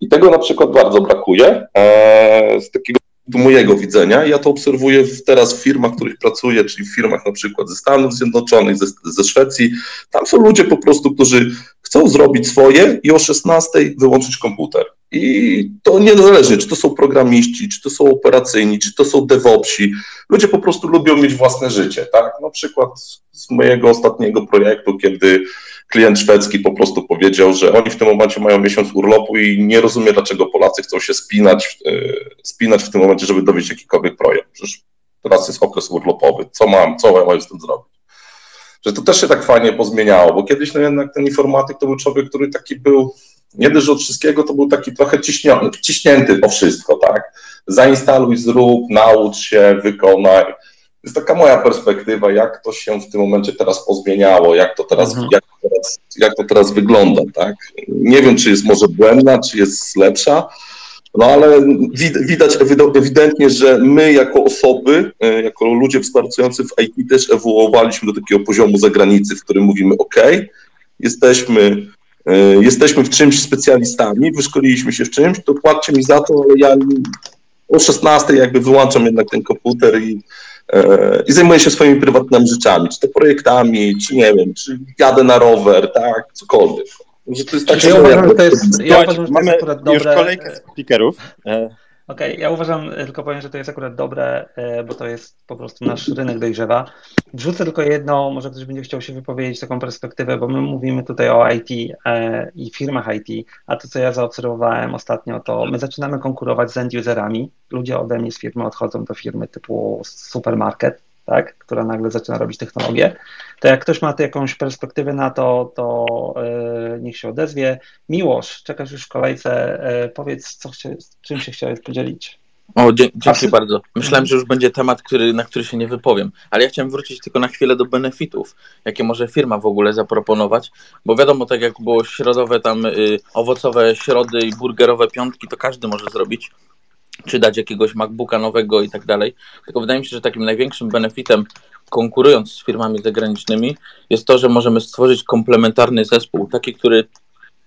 I tego na przykład bardzo brakuje. E, z takiego mojego widzenia. Ja to obserwuję teraz w firmach, w których pracuję, czyli w firmach na przykład ze Stanów Zjednoczonych, ze, ze Szwecji. Tam są ludzie po prostu, którzy chcą zrobić swoje i o 16 wyłączyć komputer. I to niezależnie, czy to są programiści, czy to są operacyjni, czy to są DevOpsi. Ludzie po prostu lubią mieć własne życie, tak? Na przykład z mojego ostatniego projektu, kiedy klient szwedzki po prostu powiedział, że oni w tym momencie mają miesiąc urlopu i nie rozumie, dlaczego Polacy chcą się spinać, e, spinać w tym momencie, żeby dowieść jakikolwiek projekt. Przecież teraz jest okres urlopowy. Co mam, co mam z tym zrobić? Że to też się tak fajnie pozmieniało, bo kiedyś no jednak ten informatyk to był człowiek, który taki był, nie dość od wszystkiego, to był taki trochę ciśnięty, ciśnięty po wszystko, tak? Zainstaluj, zrób, naucz się, wykonaj jest taka moja perspektywa, jak to się w tym momencie teraz pozmieniało, jak to teraz, mhm. jak, to teraz jak to teraz wygląda, tak? Nie wiem, czy jest może błędna, czy jest lepsza, no ale widać ewidentnie, że my jako osoby, e, jako ludzie współpracujący w IT też ewoluowaliśmy do takiego poziomu zagranicy, w którym mówimy OK, jesteśmy, e, jesteśmy w czymś specjalistami, wyszkoliliśmy się w czymś, to płaccie mi za to, ale ja o 16 jakby wyłączam jednak ten komputer i i zajmuję się swoimi prywatnymi rzeczami, czy to projektami, czy nie wiem, czy jadę na rower, tak, cokolwiek. Że to jest tak, ja uważam, że to jest, ja uważam, że to jest akurat dobre. Już kolejkę speakerów. E, Okej, okay, ja uważam, tylko powiem, że to jest akurat dobre, e, bo to jest po prostu nasz rynek dojrzewa. Wrzucę tylko jedno, może ktoś będzie chciał się wypowiedzieć taką perspektywę, bo my mówimy tutaj o IT e, i firmach IT, a to, co ja zaobserwowałem ostatnio, to my zaczynamy konkurować z end-userami. Ludzie ode mnie z firmy odchodzą do firmy typu supermarket, tak, która nagle zaczyna robić technologię, to jak ktoś ma tu jakąś perspektywę na to, to yy, niech się odezwie. Miłosz, czekasz już w kolejce, yy, powiedz, co chcie, czym się chciałeś podzielić. O, dzięki bardzo. Myślałem, że już będzie temat, który, na który się nie wypowiem, ale ja chciałem wrócić tylko na chwilę do benefitów, jakie może firma w ogóle zaproponować, bo wiadomo, tak jak było środowe tam y, owocowe środy i burgerowe piątki, to każdy może zrobić, czy dać jakiegoś MacBooka nowego i tak dalej. Tylko wydaje mi się, że takim największym benefitem, konkurując z firmami zagranicznymi, jest to, że możemy stworzyć komplementarny zespół, taki, który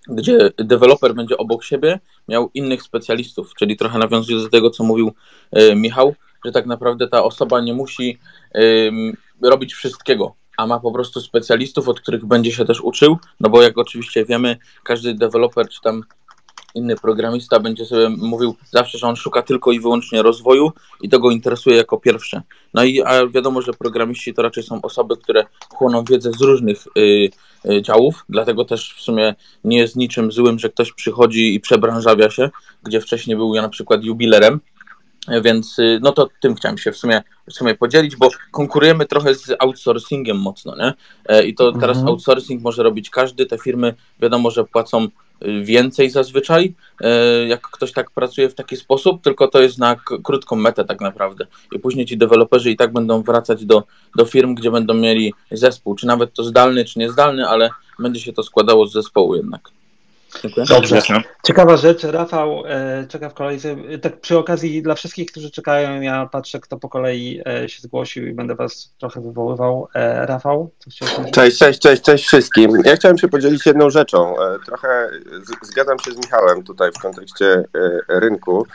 gdzie deweloper będzie obok siebie miał innych specjalistów, czyli trochę nawiązując do tego, co mówił y, Michał, że tak naprawdę ta osoba nie musi robić wszystkiego. a ma po prostu specjalistów, od których będzie się też uczył, no bo jak oczywiście wiemy, każdy deweloper czy tam inny programista będzie sobie mówił zawsze, że on szuka tylko i wyłącznie rozwoju i to go interesuje jako pierwsze. No i a wiadomo, że programiści to raczej są osoby, które chłoną wiedzę z różnych y, y, działów, dlatego też w sumie nie jest niczym złym, że ktoś przychodzi i przebranżawia się, gdzie wcześniej był ja na przykład jubilerem, więc y, no to tym chciałem się w sumie, w sumie podzielić, bo konkurujemy trochę z outsourcingiem mocno, nie? E, I to teraz Mhm. outsourcing może robić każdy. Te firmy wiadomo, że płacą więcej zazwyczaj, e, jak ktoś tak pracuje w taki sposób, tylko to jest na krótką metę tak naprawdę. I później ci deweloperzy i tak będą wracać do, do firm, gdzie będą mieli zespół, czy nawet to zdalny, czy niezdalny, ale będzie się to składało z zespołu jednak. Dziękuję. Dobrze. Ciekawa rzecz, Rafał e, czeka w kolejce. Tak przy okazji dla wszystkich, którzy czekają, ja patrzę, kto po kolei e, się zgłosił i będę was trochę wywoływał. E, Rafał, co chciałeś powiedzieć? Cześć, cześć, cześć, cześć wszystkim. Ja chciałem się podzielić jedną rzeczą. E, Trochę z- zgadzam się z Michałem tutaj w kontekście e, rynku.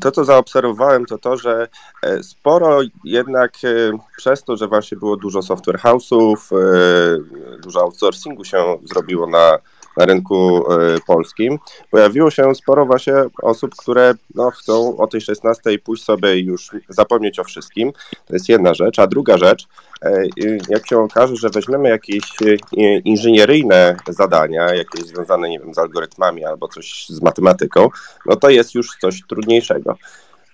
To, co zaobserwowałem, to to, że e, sporo jednak e, przez to, że właśnie było dużo software house'ów, e, dużo outsourcingu się zrobiło na, na rynku e, polskim, pojawiło się sporo właśnie osób, które no, chcą o tej 16 pójść sobie i już zapomnieć o wszystkim. To jest jedna rzecz. A druga rzecz, e, jak się okaże, że weźmiemy jakieś e, inżynieryjne zadania, jakieś związane, nie wiem, z algorytmami albo coś z matematyką, no to jest już coś trudniejszego.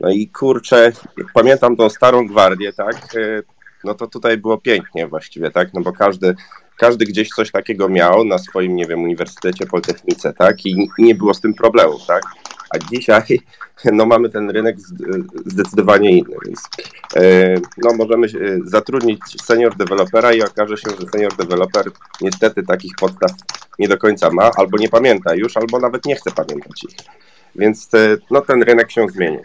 No i kurczę, pamiętam tą starą gwardię, tak, no to tutaj było pięknie właściwie, tak, no bo każdy, każdy gdzieś coś takiego miał na swoim, nie wiem, uniwersytecie, politechnice, tak, i nie było z tym problemów, tak, a dzisiaj, no mamy ten rynek zd- zdecydowanie inny, więc e, no możemy e, zatrudnić senior dewelopera i okaże się, że senior deweloper niestety takich podstaw nie do końca ma, albo nie pamięta już, albo nawet nie chce pamiętać ich. Więc e, no, ten rynek się zmieni.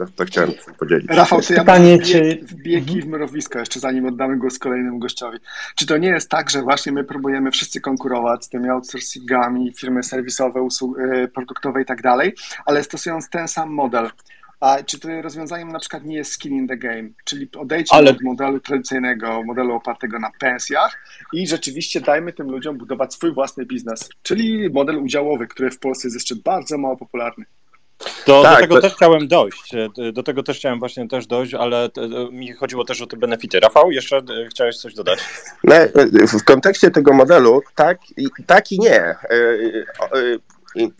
To, to chciałem podzielić. Rafał, to ja Pytanie, może czy- kij w mrowisko jeszcze zanim oddamy głos kolejnemu gościowi. Czy to nie jest tak, że właśnie my próbujemy wszyscy konkurować z tymi outsourcingami, firmy serwisowe, usług, e, produktowe i tak dalej, ale stosując ten sam model? A czy to rozwiązaniem na przykład nie jest skin in the game? Czyli odejdźmy Ale- od modelu tradycyjnego, modelu opartego na pensjach i rzeczywiście dajmy tym ludziom budować swój własny biznes, czyli model udziałowy, który w Polsce jest jeszcze bardzo mało popularny. To Tak, do tego to- też chciałem dojść. E, Do tego też chciałem właśnie też dojść, ale te, mi chodziło też o te benefity. Rafał, jeszcze e, chciałeś coś dodać? No, e, w kontekście tego modelu tak i, tak i nie. E, e, e,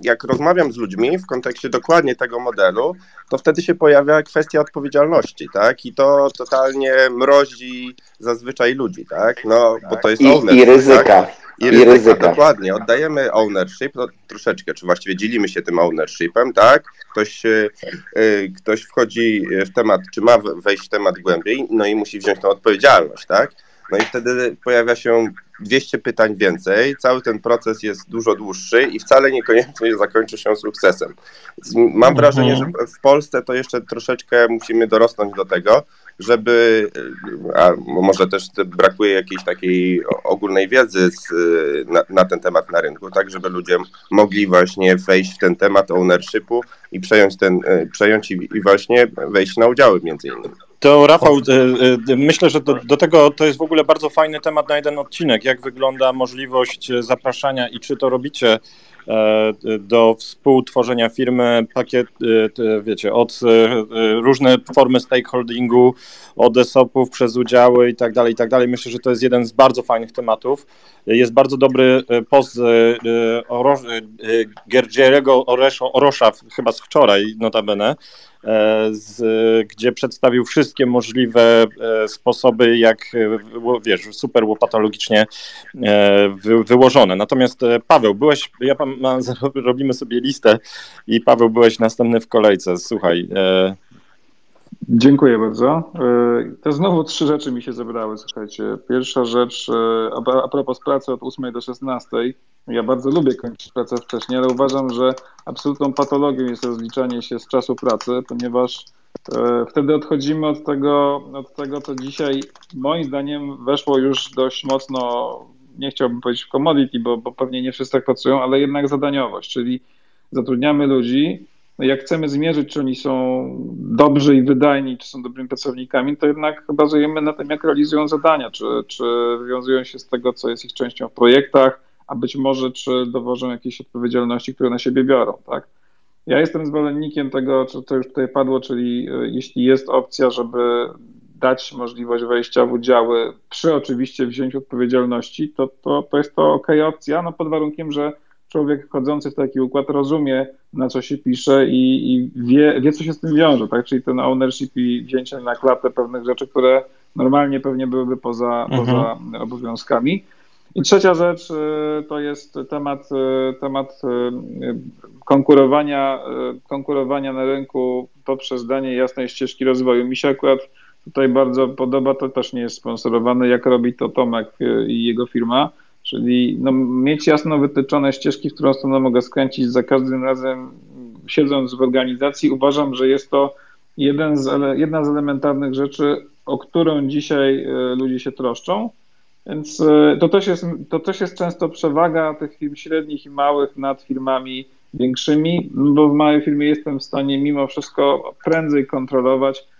Jak rozmawiam z ludźmi w kontekście dokładnie tego modelu, to wtedy się pojawia kwestia odpowiedzialności, tak? I to totalnie mrozi zazwyczaj ludzi, tak? No, bo to jest I, ownership, i ryzyka. Tak? I I ryzyka, ryzyka. dokładnie. Oddajemy ownership, no, troszeczkę, czy właściwie dzielimy się tym ownershipem, tak? Ktoś, e, e, ktoś wchodzi w temat, czy ma we- wejść w temat głębiej, no i musi wziąć tą odpowiedzialność, tak? No i wtedy pojawia się 200 pytań więcej, cały ten proces jest dużo dłuższy i wcale niekoniecznie zakończy się sukcesem. Mam wrażenie, że w Polsce to jeszcze troszeczkę musimy dorosnąć do tego, żeby, a może też brakuje jakiejś takiej ogólnej wiedzy z, na, na ten temat na rynku, tak żeby ludzie mogli właśnie wejść w ten temat ownershipu i przejąć ten, przejąć i, i właśnie wejść na udziały między innymi. To Rafał, e, e, myślę, że do, do tego to jest w ogóle bardzo fajny temat na jeden odcinek. Jak wygląda możliwość zapraszania i czy to robicie e, do współtworzenia firmy, pakiet, wiecie, od różne formy stakeholdingu, od ESOP-ów przez udziały i tak dalej, i tak dalej. Myślę, że to jest jeden z bardzo fajnych tematów. Jest bardzo dobry post Gerdzielego Oreszo, Orosza, chyba z wczoraj notabene, z, gdzie przedstawił wszystkie możliwe e, sposoby, jak e, wiesz, super łopatologicznie e, wy, wyłożone. Natomiast e, Paweł, byłeś, ja ma, robimy sobie listę i Paweł, byłeś następny w kolejce. Słuchaj, e, Dziękuję bardzo. E, To znowu trzy rzeczy mi się zebrały, słuchajcie. Pierwsza rzecz, e, a propos pracy od 8 do 16. Ja bardzo lubię kończyć pracę wcześniej, ale uważam, że absolutną patologią jest rozliczanie się z czasu pracy, ponieważ e, wtedy odchodzimy od tego, od tego, co dzisiaj moim zdaniem weszło już dość mocno, nie chciałbym powiedzieć w commodity, bo, bo pewnie nie wszyscy tak pracują, ale jednak zadaniowość, czyli zatrudniamy ludzi, jak chcemy zmierzyć, czy oni są dobrzy i wydajni, czy są dobrymi pracownikami, to jednak bazujemy na tym, jak realizują zadania, czy, czy wywiązują się z tego, co jest ich częścią w projektach, a być może czy dowożą jakiejś odpowiedzialności, które na siebie biorą, tak? Ja jestem zwolennikiem tego, co to już tutaj padło, czyli e, jeśli jest opcja, żeby dać możliwość wejścia w udziały przy oczywiście wzięciu odpowiedzialności, to, to, to jest to ok opcja, no pod warunkiem, że człowiek wchodzący w taki układ rozumie, na co się pisze i, i wie, wie, co się z tym wiąże, tak? Czyli ten ownership i wzięcie na klatę pewnych rzeczy, które normalnie pewnie byłyby poza, mhm. poza obowiązkami. I trzecia rzecz y, to jest temat, y, temat y, konkurowania, konkurowania na rynku poprzez danie jasnej ścieżki rozwoju. Mi się akurat tutaj bardzo podoba, to też nie jest sponsorowane, jak robi to Tomek i jego firma, czyli no, mieć jasno wytyczone ścieżki, w którą stronę mogę skręcić za każdym razem siedząc w organizacji. Uważam, że jest to jeden z, jedna z elementarnych rzeczy, o którą dzisiaj ludzie się troszczą więc e, to też, jest, to też jest często przewaga tych firm średnich i małych nad firmami większymi, bo w małej firmie jestem w stanie mimo wszystko prędzej kontrolować E,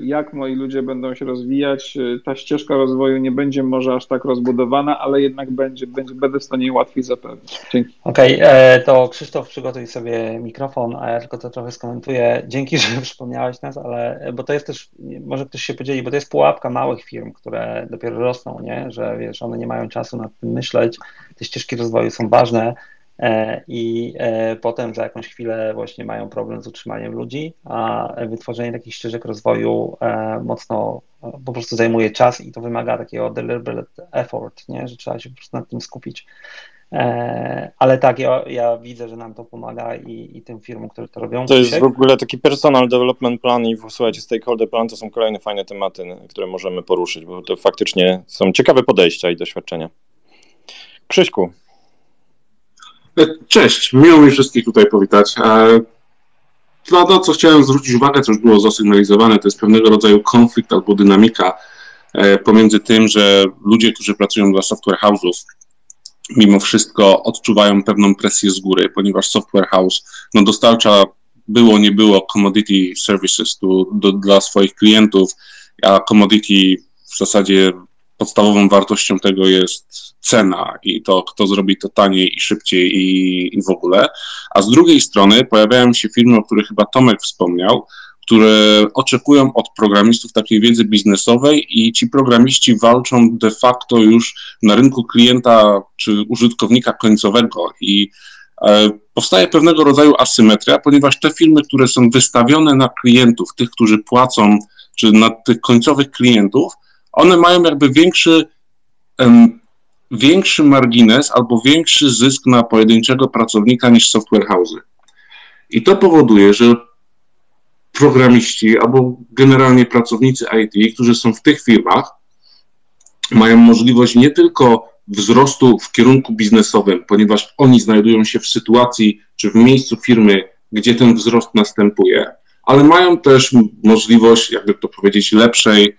jak moi ludzie będą się rozwijać. E, ta ścieżka rozwoju nie będzie może aż tak rozbudowana, ale jednak będzie, będzie będę w stanie łatwiej zapewnić. Dzięki. Okej, okay, e, to Krzysztof przygotuj sobie mikrofon, a ja tylko to trochę skomentuję. Dzięki, że przypomniałeś nas, ale bo to jest też, może ktoś się podzieli, bo to jest pułapka małych firm, które dopiero rosną, nie? że wiesz, one nie mają czasu nad tym myśleć, te ścieżki rozwoju są ważne, E, i e, potem za jakąś chwilę właśnie mają problem z utrzymaniem ludzi, a wytworzenie takich ścieżek rozwoju e, mocno po prostu zajmuje czas i to wymaga takiego deliberate effort, nie? że trzeba się po prostu nad tym skupić. Ale tak, ja, ja widzę, że nam to pomaga i, i tym firmom, które to robią. To jest w ogóle taki personal development plan i słuchajcie, stakeholder plan to są kolejne fajne tematy, które możemy poruszyć, bo to faktycznie są ciekawe podejścia i doświadczenia. Krzyśku, Cześć, miło mi wszystkich tutaj powitać. E, to, to, co chciałem zwrócić uwagę, co już było zasygnalizowane, to jest pewnego rodzaju konflikt albo dynamika e, pomiędzy tym, że ludzie, którzy pracują dla software house'ów, mimo wszystko odczuwają pewną presję z góry, ponieważ software house no, dostarcza było, nie było commodity services tu, do, dla swoich klientów, a commodity w zasadzie podstawową wartością tego jest cena i to, kto zrobi to taniej i szybciej i, i w ogóle. A z drugiej strony pojawiają się firmy, o których chyba Tomek wspomniał, które oczekują od programistów takiej wiedzy biznesowej i ci programiści walczą de facto już na rynku klienta czy użytkownika końcowego i e, powstaje pewnego rodzaju asymetria, ponieważ te firmy, które są wystawione na klientów, tych, którzy płacą, czy na tych końcowych klientów, one mają jakby większy, um, większy margines albo większy zysk na pojedynczego pracownika niż software house'y. I to powoduje, że programiści albo generalnie pracownicy IT, którzy są w tych firmach, mają możliwość nie tylko wzrostu w kierunku biznesowym, ponieważ oni znajdują się w sytuacji czy w miejscu firmy, gdzie ten wzrost następuje, ale mają też możliwość, jakby to powiedzieć, lepszej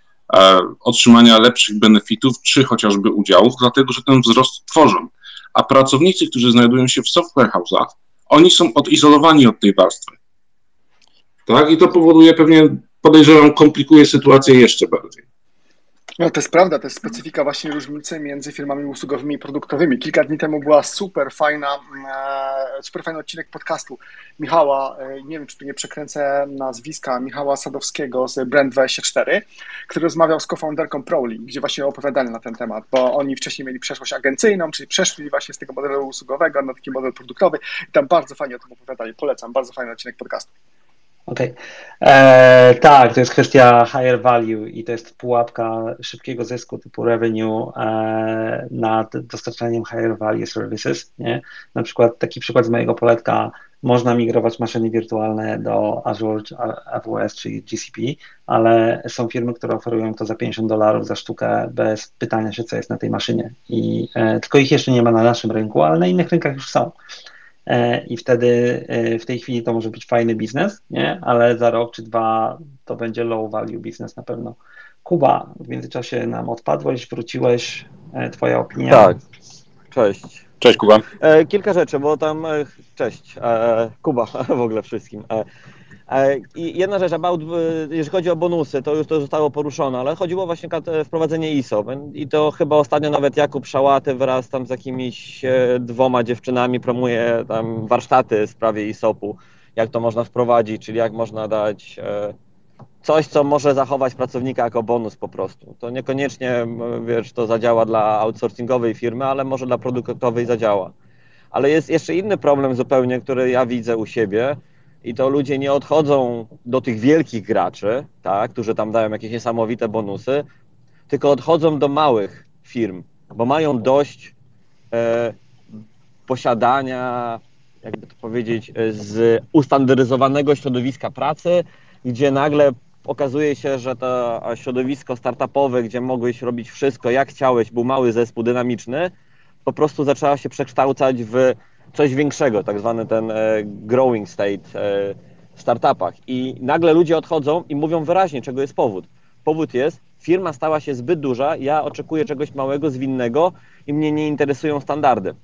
otrzymania lepszych benefitów, czy chociażby udziałów, dlatego że ten wzrost tworzą. A pracownicy, którzy znajdują się w software house'ach, oni są odizolowani od tej warstwy. Tak? I to powoduje pewnie, podejrzewam, komplikuje sytuację jeszcze bardziej. No to jest prawda, to jest specyfika właśnie różnicy między firmami usługowymi i produktowymi. Kilka dni temu była super fajna, e, super fajny odcinek podcastu Michała, e, nie wiem czy tu nie przekręcę nazwiska, Michała Sadowskiego z Brand24, który rozmawiał z co-founderką Proli, gdzie właśnie opowiadali na ten temat, bo oni wcześniej mieli przeszłość agencyjną, czyli przeszli właśnie z tego modelu usługowego na taki model produktowy i tam bardzo fajnie o tym opowiadali. Polecam, bardzo fajny odcinek podcastu. Okej. Okay. E, tak, to jest kwestia higher value i to jest pułapka szybkiego zysku typu revenue e, nad dostarczaniem higher value services. Nie? Na przykład taki przykład z mojego poletka, można migrować maszyny wirtualne do Azure, AWS czy GCP, ale są firmy, które oferują to za 50 dolarów za sztukę bez pytania się, co jest na tej maszynie. I e, tylko ich jeszcze nie ma na naszym rynku, ale na innych rynkach już są. E, i wtedy e, w tej chwili to może być fajny biznes, nie? ale za rok czy dwa to będzie low value biznes na pewno. Kuba, w międzyczasie nam odpadłeś, wróciłeś, e, twoja opinia? Tak, cześć. Cześć. Kuba. E, kilka rzeczy, bo tam, e, cześć, e, Kuba w ogóle wszystkim. E, e, I jedna rzecz, about, e, jeżeli chodzi o bonusy, to już to zostało poruszone, ale chodziło właśnie o wprowadzenie ISO i to chyba ostatnio nawet Jakub Szałaty wraz tam z jakimiś e, dwoma dziewczynami promuje tam warsztaty w sprawie ISOP-u, jak to można wprowadzić, czyli jak można dać e, coś, co może zachować pracownika jako bonus po prostu. To niekoniecznie, wiesz, to zadziała dla outsourcingowej firmy, ale może dla produktowej zadziała. Ale jest jeszcze inny problem zupełnie, który ja widzę u siebie i to ludzie nie odchodzą do tych wielkich graczy, tak, którzy tam dają jakieś niesamowite bonusy, tylko odchodzą do małych firm, bo mają dość e, posiadania, jakby to powiedzieć, e, z ustandaryzowanego środowiska pracy, gdzie nagle okazuje się, że to środowisko startupowe, gdzie mogłeś robić wszystko jak chciałeś, był mały zespół dynamiczny, po prostu zaczęła się przekształcać w coś większego, tak zwany ten e, growing state e, w startupach. I nagle ludzie odchodzą i mówią wyraźnie, czego jest powód. Powód jest, firma stała się zbyt duża, ja oczekuję czegoś małego, zwinnego i mnie nie interesują standardy.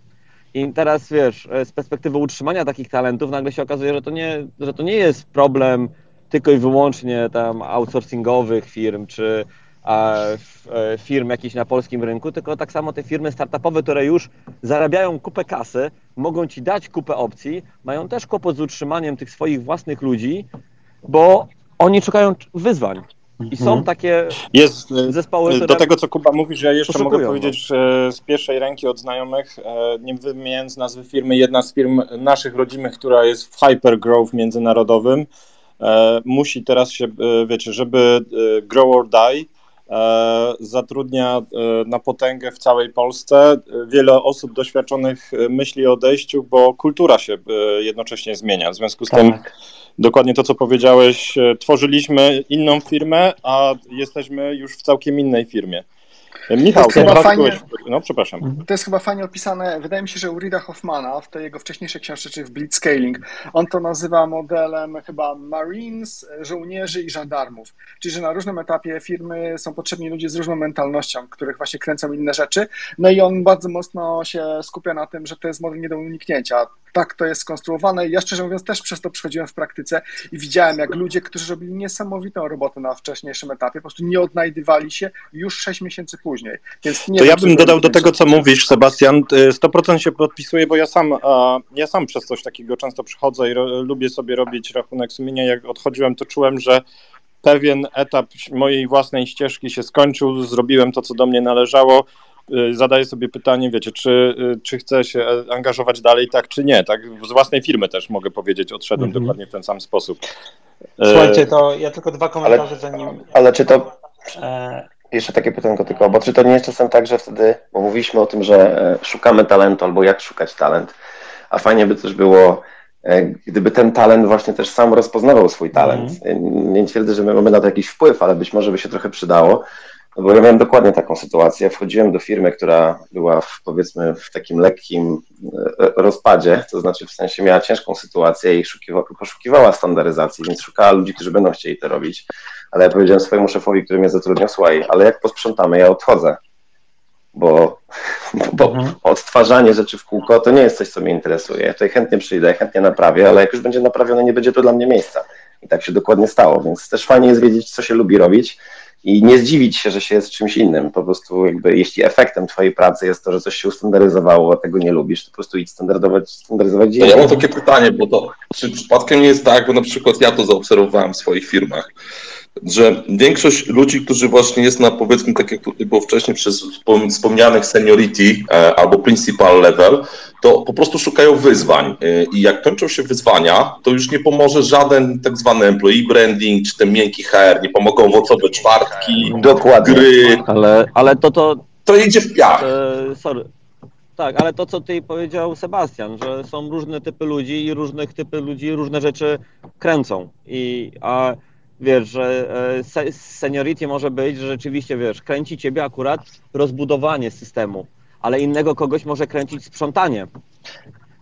I teraz wiesz, e, z perspektywy utrzymania takich talentów nagle się okazuje, że to nie, że to nie jest problem tylko i wyłącznie tam outsourcingowych firm, czy firm jakichś na polskim rynku, tylko tak samo te firmy startupowe, które już zarabiają kupę kasy, mogą ci dać kupę opcji, mają też kłopot z utrzymaniem tych swoich własnych ludzi, bo oni szukają wyzwań. I są Mhm. takie Jest e, zespoły, do które tego, co Kuba mówisz, ja jeszcze poszukują, mogę powiedzieć że z pierwszej ręki od znajomych, e, nie wymieniając nazwy firmy, jedna z firm naszych rodzimych, która jest w hypergrowth międzynarodowym, e, musi teraz się, e, wiecie, żeby e, grow or die, e, zatrudnia e, na potęgę w całej Polsce. E, Wiele osób doświadczonych e, myśli o odejściu, bo kultura się e, jednocześnie zmienia. W związku z tym Tak. dokładnie to, co powiedziałeś, e, tworzyliśmy inną firmę, a jesteśmy już w całkiem innej firmie. E, Michał, jest chyba fajnie- No, przepraszam. To jest chyba fajnie opisane, wydaje mi się, że u Rida Hoffmana w tej jego wcześniejszej książce, czy w Blitzscaling, on to nazywa modelem chyba Marines, żołnierzy i żandarmów. Czyli, że na różnym etapie firmy są potrzebni ludzie z różną mentalnością, których właśnie kręcą inne rzeczy. No i on bardzo mocno się skupia na tym, że to jest model nie do uniknięcia. Tak to jest skonstruowane. Ja szczerze mówiąc też przez to przechodziłem w praktyce i widziałem, jak ludzie, którzy robili niesamowitą robotę na wcześniejszym etapie, po prostu nie odnajdywali się już 6 miesięcy później. Więc nie To wiem, ja bym dodał do tego, co mówisz, Sebastian. y, 100% się podpisuję, bo ja sam, ja sam przez coś takiego często przychodzę i ro, lubię sobie robić rachunek sumienia. Jak odchodziłem, to czułem, że pewien etap mojej własnej ścieżki się skończył, zrobiłem to, co do mnie należało. Y, Zadaję sobie pytanie, wiecie, czy, y, czy chcę się e, angażować dalej, tak czy nie. Tak, z własnej firmy też mogę powiedzieć, odszedłem Mhm. dokładnie w ten sam sposób. E, Słuchajcie, to ja tylko dwa komentarze, zanim... Ale czy to, E, jeszcze takie pytanko tylko, bo czy to nie jest czasem tak, że wtedy, bo mówiliśmy o tym, że e, szukamy talentu albo jak szukać talent, a fajnie by też było, gdyby ten talent właśnie też sam rozpoznawał swój talent. E, Nie twierdzę, że my mamy na to jakiś wpływ, ale być może by się trochę przydało, no bo ja miałem dokładnie taką sytuację. Wchodziłem do firmy, która była w, powiedzmy w takim lekkim e, rozpadzie, to znaczy w sensie miała ciężką sytuację i szukiwa, poszukiwała standaryzacji, więc szukała ludzi, którzy będą chcieli to robić. Ale ja powiedziałem swojemu szefowi, który mnie zatrudniał, słuchaj, ale jak posprzątamy, ja odchodzę. Bo, bo Mhm. odtwarzanie rzeczy w kółko to nie jest coś, co mnie interesuje. Ja tutaj chętnie przyjdę, chętnie naprawię, ale jak już będzie naprawione, nie będzie to dla mnie miejsca. I tak się dokładnie stało, więc też fajnie jest wiedzieć, co się lubi robić i nie zdziwić się, że się jest czymś innym. Po prostu jakby, jeśli efektem twojej pracy jest to, że coś się ustandaryzowało, a tego nie lubisz, to po prostu idź standardować, standaryzować dzień. ja mam takie pytanie, bo to czy przypadkiem nie jest tak, bo na przykład ja to zaobserwowałem w swoich firmach, że większość ludzi, którzy właśnie jest na powiedzmy, tak jak tutaj było wcześniej przez wspom- wspomnianych seniority e, albo principal level, to po prostu szukają wyzwań E, i jak kończą się wyzwania, to już nie pomoże żaden tak zwany employee branding czy ten miękki HR, nie pomogą owocowe czwartki, Dokładnie. gry, Ale, ale to, to, to idzie w piach. E, sorry. Tak, ale to co ty powiedział Sebastian, że są różne typy ludzi i różnych typy ludzi różne rzeczy kręcą. I a wiesz, że e, se, seniority może być, że rzeczywiście wiesz, kręci ciebie akurat rozbudowanie systemu, ale innego kogoś może kręcić sprzątanie.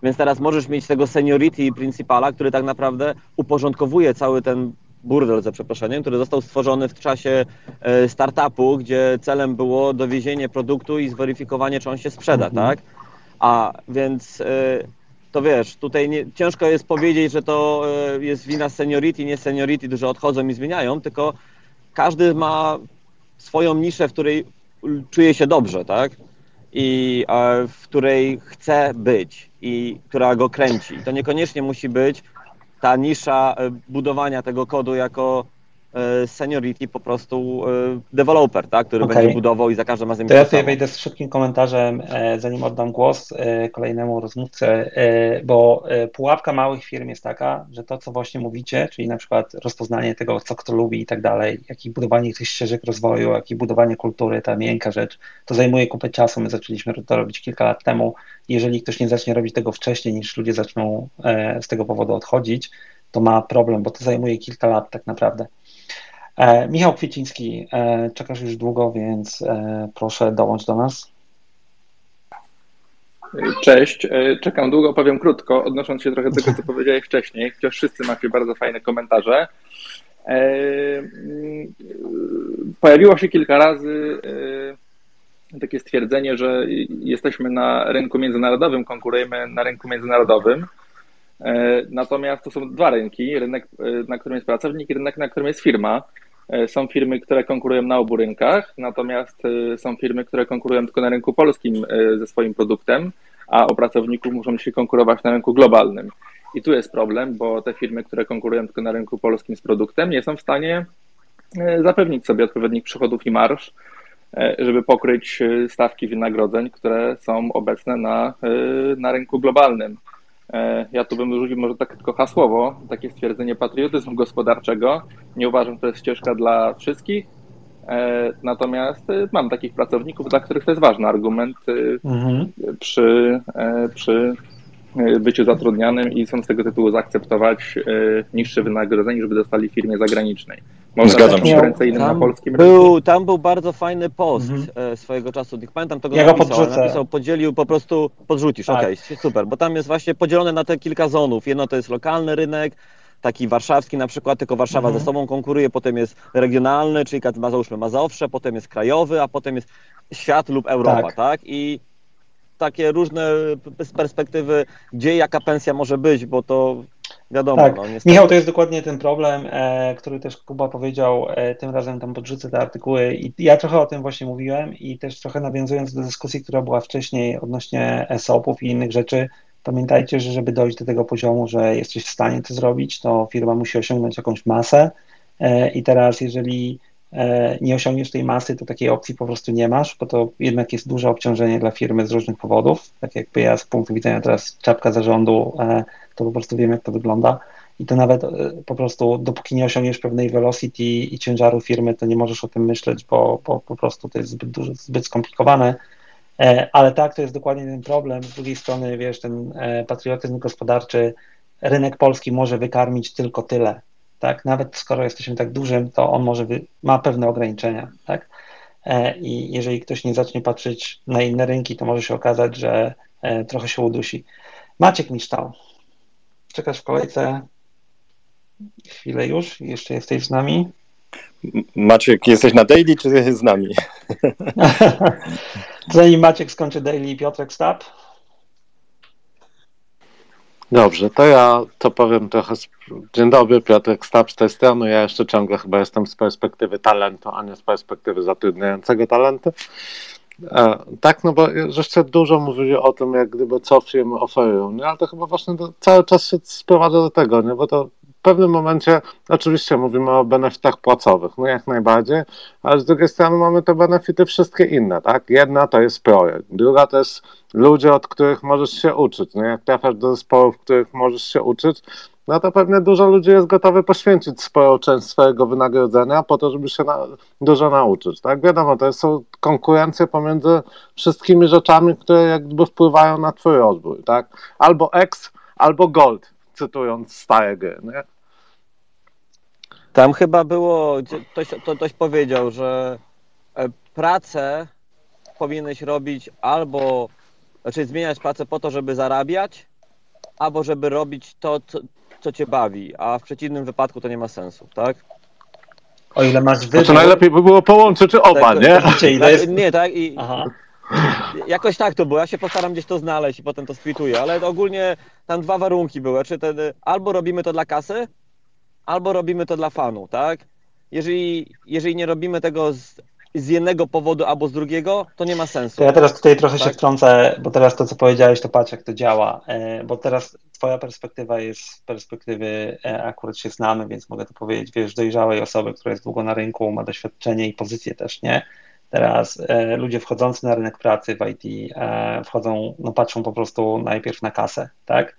Więc teraz możesz mieć tego seniority i principala, który tak naprawdę uporządkowuje cały ten burdel, za przeproszeniem, który został stworzony w czasie e, startupu, gdzie celem było dowiezienie produktu i zweryfikowanie, czy on się sprzeda, tak? A więc to wiesz, tutaj nie, ciężko jest powiedzieć, że to jest wina seniority, nie seniority, że odchodzą i zmieniają, tylko każdy ma swoją niszę, w której czuje się dobrze, tak? I w której chce być i która go kręci. To niekoniecznie musi być ta nisza budowania tego kodu jako E, seniority po prostu e, developer, tak, który okay. będzie budował i za każdym razem... To ja tutaj wejdę z szybkim komentarzem, e, zanim oddam głos kolejnemu rozmówcy, bo pułapka małych firm jest taka, że to, co właśnie mówicie, czyli na przykład rozpoznanie tego, co kto lubi i tak dalej, jak i budowanie tych ścieżek rozwoju, jak i budowanie kultury, ta miękka rzecz, to zajmuje kupę czasu. My zaczęliśmy to robić kilka lat temu. Jeżeli ktoś nie zacznie robić tego wcześniej, niż ludzie zaczną z tego powodu odchodzić, to ma problem, bo to zajmuje kilka lat tak naprawdę. E, Michał Kwieciński, e, czekasz już długo, więc e, proszę dołącz do nas. Cześć, czekam długo, powiem krótko, odnosząc się trochę do tego, co powiedziałeś wcześniej, chociaż wszyscy macie bardzo fajne komentarze. Pojawiło się kilka razy takie stwierdzenie, że jesteśmy na rynku międzynarodowym, konkurujemy na rynku międzynarodowym. Natomiast to są dwa rynki, rynek, na którym jest pracownik i rynek, na którym jest firma. E, są firmy, które konkurują na obu rynkach, natomiast e, są firmy, które konkurują tylko na rynku polskim e, ze swoim produktem, a o pracowników muszą się konkurować na rynku globalnym. I tu jest problem, bo te firmy, które konkurują tylko na rynku polskim z produktem, nie są w stanie zapewnić sobie odpowiednich przychodów i marsz, żeby pokryć stawki wynagrodzeń, które są obecne na, na rynku globalnym. E, ja tu bym rzucił może tak tylko hasłowo, takie stwierdzenie patriotyzmu gospodarczego. Nie uważam, że to jest ścieżka dla wszystkich, e, natomiast e, mam takich pracowników, dla których to jest ważny argument mhm. przy, przy byciu zatrudnianym i są z tego tytułu zaakceptować niższe wynagrodzenie, żeby dostali w firmie zagranicznej. Można Zgadzam się. konkurencyjnym na polskim był. Tam był bardzo fajny post mhm. swojego czasu. Nie pamiętam tego, ja go napisał, napisał, podzielił po prostu, podrzucisz, tak. okej, okay, super, bo tam jest właśnie podzielone na te kilka zonów. Jedno to jest lokalny rynek, taki warszawski na przykład, tylko Warszawa mhm. ze sobą konkuruje, potem jest regionalny, czyli załóżmy Mazowsze, potem jest krajowy, a potem jest świat lub Europa, tak? tak? I takie różne z perspektywy, gdzie jaka pensja może być, bo to wiadomo. Tak. No, Michał, to jest dokładnie ten problem, e, który też Kuba powiedział, e, tym razem tam podrzucę te artykuły i ja trochę o tym właśnie mówiłem i też trochę nawiązując do dyskusji, która była wcześniej odnośnie ESOP-ów i innych rzeczy, pamiętajcie, że żeby dojść do tego poziomu, że jesteś w stanie to zrobić, to firma musi osiągnąć jakąś masę e, i teraz jeżeli nie osiągniesz tej masy, to takiej opcji po prostu nie masz, bo to jednak jest duże obciążenie dla firmy z różnych powodów. Tak jakby ja z punktu widzenia teraz czapka zarządu, e, to po prostu wiem, jak to wygląda. I to nawet e, po prostu, dopóki nie osiągniesz pewnej velocity i ciężaru firmy, to nie możesz o tym myśleć, bo, bo po prostu to jest zbyt, duże, zbyt skomplikowane. Ale tak, to jest dokładnie ten problem. Z drugiej strony, wiesz, ten patriotyzm gospodarczy, rynek polski może wykarmić tylko tyle tak? Nawet skoro jesteśmy tak dużym, to on może wy, ma pewne ograniczenia, tak? E, I jeżeli ktoś nie zacznie patrzeć na inne rynki, to może się okazać, że e, trochę się udusi. Maciek Miształ, czekasz w kolejce chwilę już, jeszcze jesteś z nami. Maciek, jesteś na daily, czy z nami? Zanim Maciek skończy daily, Piotrek Stab. Dobrze, to ja to powiem trochę. Dzień dobry, Piotrek Stab z tej strony. Ja jeszcze ciągle chyba jestem z perspektywy talentu, a nie z perspektywy zatrudniającego talenty. E, tak, no bo żeście dużo mówili o tym, jak gdyby co firmy oferują, nie? ale to chyba właśnie do, cały czas się sprowadza do tego, nie? bo to w pewnym momencie oczywiście mówimy o benefitach płacowych, no jak najbardziej, ale z drugiej strony mamy te benefity wszystkie inne, tak? Jedna to jest projekt, druga to jest ludzie, od których możesz się uczyć, no jak trafiasz do zespołów, których możesz się uczyć, no to pewnie dużo ludzi jest gotowy poświęcić sporą część swojego wynagrodzenia po to, żeby się na, dużo nauczyć, tak? Wiadomo, to są konkurencje pomiędzy wszystkimi rzeczami, które jakby wpływają na twój rozwój, tak? Albo X, albo Gold, cytując stare gry, nie? Tam chyba było, ktoś, to, ktoś powiedział, że e, pracę powinieneś robić albo, znaczy zmieniać pracę po to, żeby zarabiać, albo żeby robić to, co, co cię bawi, a w przeciwnym wypadku to nie ma sensu, tak? O ile masz wybór... Znaczy najlepiej by było połączyć oba, tak, nie? Tak, nie, tak? I, Aha. Jakoś tak to było, ja się postaram gdzieś to znaleźć i potem to splituję, ale ogólnie tam dwa warunki były, czy ten, albo robimy to dla kasy, albo robimy to dla fanu, tak? Jeżeli, jeżeli nie robimy tego z, z jednego powodu albo z drugiego, to nie ma sensu. To ja teraz tutaj trochę się Tak. wtrącę, bo teraz to, co powiedziałeś, to patrz, jak to działa. E, Bo teraz twoja perspektywa jest z perspektywy, e, akurat się znamy, więc mogę to powiedzieć, wiesz, dojrzałej osoby, która jest długo na rynku, ma doświadczenie i pozycję też, nie? Teraz e, ludzie wchodzący na rynek pracy w IT e, wchodzą, no patrzą po prostu najpierw na kasę, tak?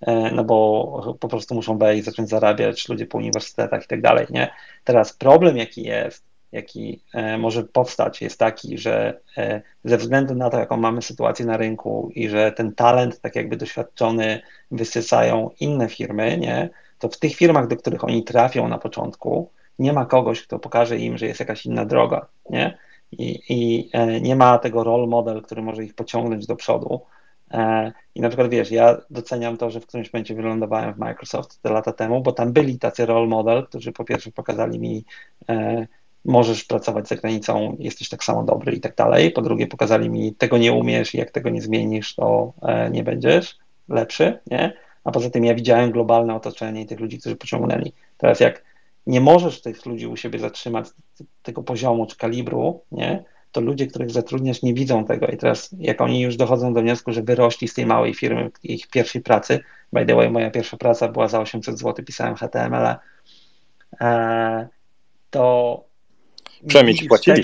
E, No bo po prostu muszą wejść, zacząć zarabiać, ludzie po uniwersytetach i tak dalej, nie? Teraz problem, jaki jest, jaki e, może powstać, jest taki, że e, ze względu na to, jaką mamy sytuację na rynku i że ten talent, tak jakby doświadczony, wysysają inne firmy, nie? To w tych firmach, do których oni trafią na początku, nie ma kogoś, kto pokaże im, że jest jakaś inna droga, nie? I, i e, nie ma tego role model, który może ich pociągnąć do przodu. E, I na przykład wiesz, ja doceniam to, że w którymś momencie wylądowałem w Microsoft te lata temu, bo tam byli tacy role model, którzy po pierwsze pokazali mi, e, możesz pracować za granicą, jesteś tak samo dobry i tak dalej. Po drugie, pokazali mi, tego nie umiesz i jak tego nie zmienisz, to e, nie będziesz lepszy, nie? A poza tym ja widziałem globalne otoczenie i tych ludzi, którzy pociągnęli. Teraz jak nie możesz tych ludzi u siebie zatrzymać tego poziomu czy kalibru, nie? To ludzie, których zatrudniasz, nie widzą tego. I teraz, jak oni już dochodzą do wniosku, że wyrośli z tej małej firmy, ich pierwszej pracy, by the way, moja pierwsza praca była za 800 zł, pisałem HTML, e, to Przynajmniej ci płacili.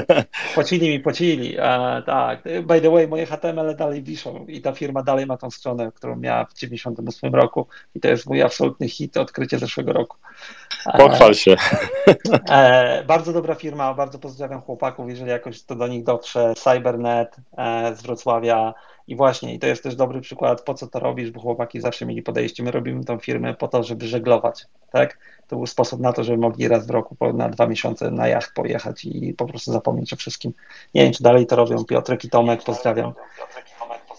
Płacili mi, płacili. E, tak. By the way, moje HTML dalej wiszą i ta firma dalej ma tą stronę, którą miała w 98 roku i to jest mój absolutny hit, odkrycie zeszłego roku. E, Pochwal się. E, bardzo dobra firma, bardzo pozdrawiam chłopaków, jeżeli jakoś to do nich dotrze. Cybernet e, z Wrocławia i właśnie, i to jest też dobry przykład, po co to robisz, bo chłopaki zawsze mieli podejście, my robimy tą firmę po to, żeby żeglować, tak? To był sposób na to, żeby mogli raz w roku po, na dwa miesiące na jacht pojechać i po prostu zapomnieć o wszystkim. Nie wiem, czy dalej to robią, Piotrek i Tomek, pozdrawiam.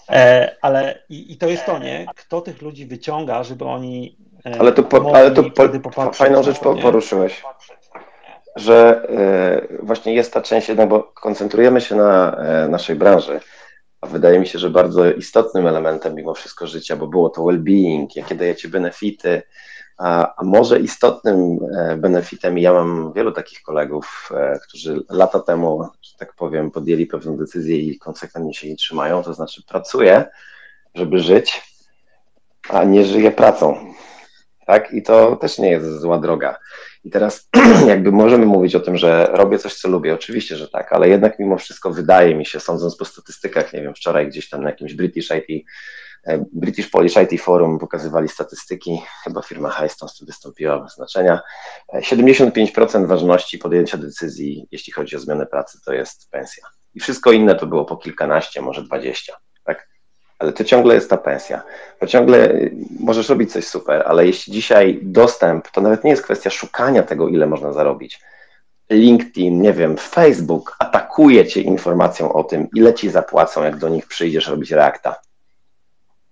E, ale i, i to jest to, nie? Kto tych ludzi wyciąga, żeby oni e, Ale tu, po, ale tu po, fajną rzecz to, po, poruszyłeś, że e, właśnie jest ta część jednak, bo koncentrujemy się na e, naszej branży, wydaje mi się, że bardzo istotnym elementem mimo wszystko życia, bo było to well-being, jakie dajecie benefity, a, może istotnym e, benefitem, ja mam wielu takich kolegów, e, którzy lata temu, że tak powiem, podjęli pewną decyzję i konsekwentnie się jej trzymają, to znaczy pracuję, żeby żyć, a nie żyję pracą. Tak? I to też nie jest zła droga. I teraz jakby możemy mówić o tym, że robię coś, co lubię. Oczywiście, że tak, ale jednak mimo wszystko wydaje mi się, sądząc po statystykach, nie wiem, wczoraj gdzieś tam na jakimś British IT, e, British Polish IT Forum pokazywali statystyki, chyba firma Highstones tu wystąpiła bez znaczenia. E, 75% ważności podjęcia decyzji, jeśli chodzi o zmianę pracy, to jest pensja. I wszystko inne to było po kilkanaście, może dwadzieścia. Ale to ciągle jest ta pensja. To ciągle y, możesz robić coś super, ale jeśli dzisiaj dostęp, to nawet nie jest kwestia szukania tego, ile można zarobić. LinkedIn, nie wiem, Facebook atakuje cię informacją o tym, ile ci zapłacą, jak do nich przyjdziesz robić reakta.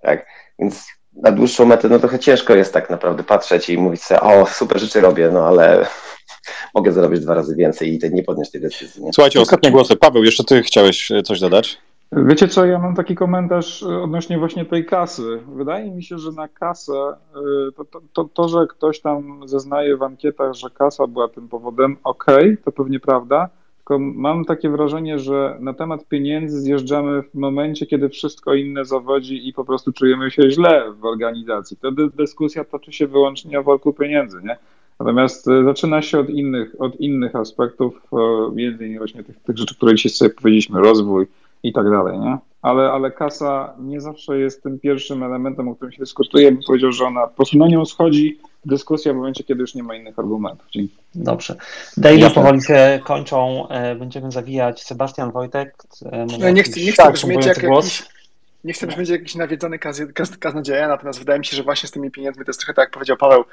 Tak? Więc na dłuższą metę, no trochę ciężko jest tak naprawdę patrzeć i mówić sobie, o, super rzeczy robię, no ale mogę zarobić dwa razy więcej i te- nie podnieść tej decyzji. Nie? Słuchajcie, ostatnie głosy. Paweł, jeszcze ty chciałeś e, coś dodać? Wiecie co, ja mam taki komentarz e, odnośnie właśnie tej kasy. Wydaje mi się, że na kasę, e, to, to, to, to że ktoś tam zeznaje w ankietach, że kasa była tym powodem, okej, to pewnie prawda, tylko mam takie wrażenie, że na temat pieniędzy zjeżdżamy w momencie, kiedy wszystko inne zawodzi i po prostu czujemy się źle w organizacji. Wtedy dyskusja toczy się wyłącznie o worku pieniędzy, nie? Natomiast e, zaczyna się od innych, od innych aspektów, między innymi właśnie tych, tych rzeczy, które dzisiaj sobie powiedzieliśmy, rozwój, i tak dalej, nie? Ale, ale kasa nie zawsze jest tym pierwszym elementem, o którym się dyskutuje. Bym powiedział, że ona po prostu na nią schodzi dyskusja w momencie, kiedy już nie ma innych argumentów. Dzięki. Dobrze. Daily powoli się kończą, e, będziemy zawijać. Sebastian Wojtek. e, No, nie chcę, nie chcę brzmieć jak głos? jakiś, Nie chcę, będzie jakiś nawiedzony kaz, kaz, kaznodzieja, natomiast wydaje mi się, że właśnie z tymi pieniędzmi to jest trochę tak, jak powiedział Paweł,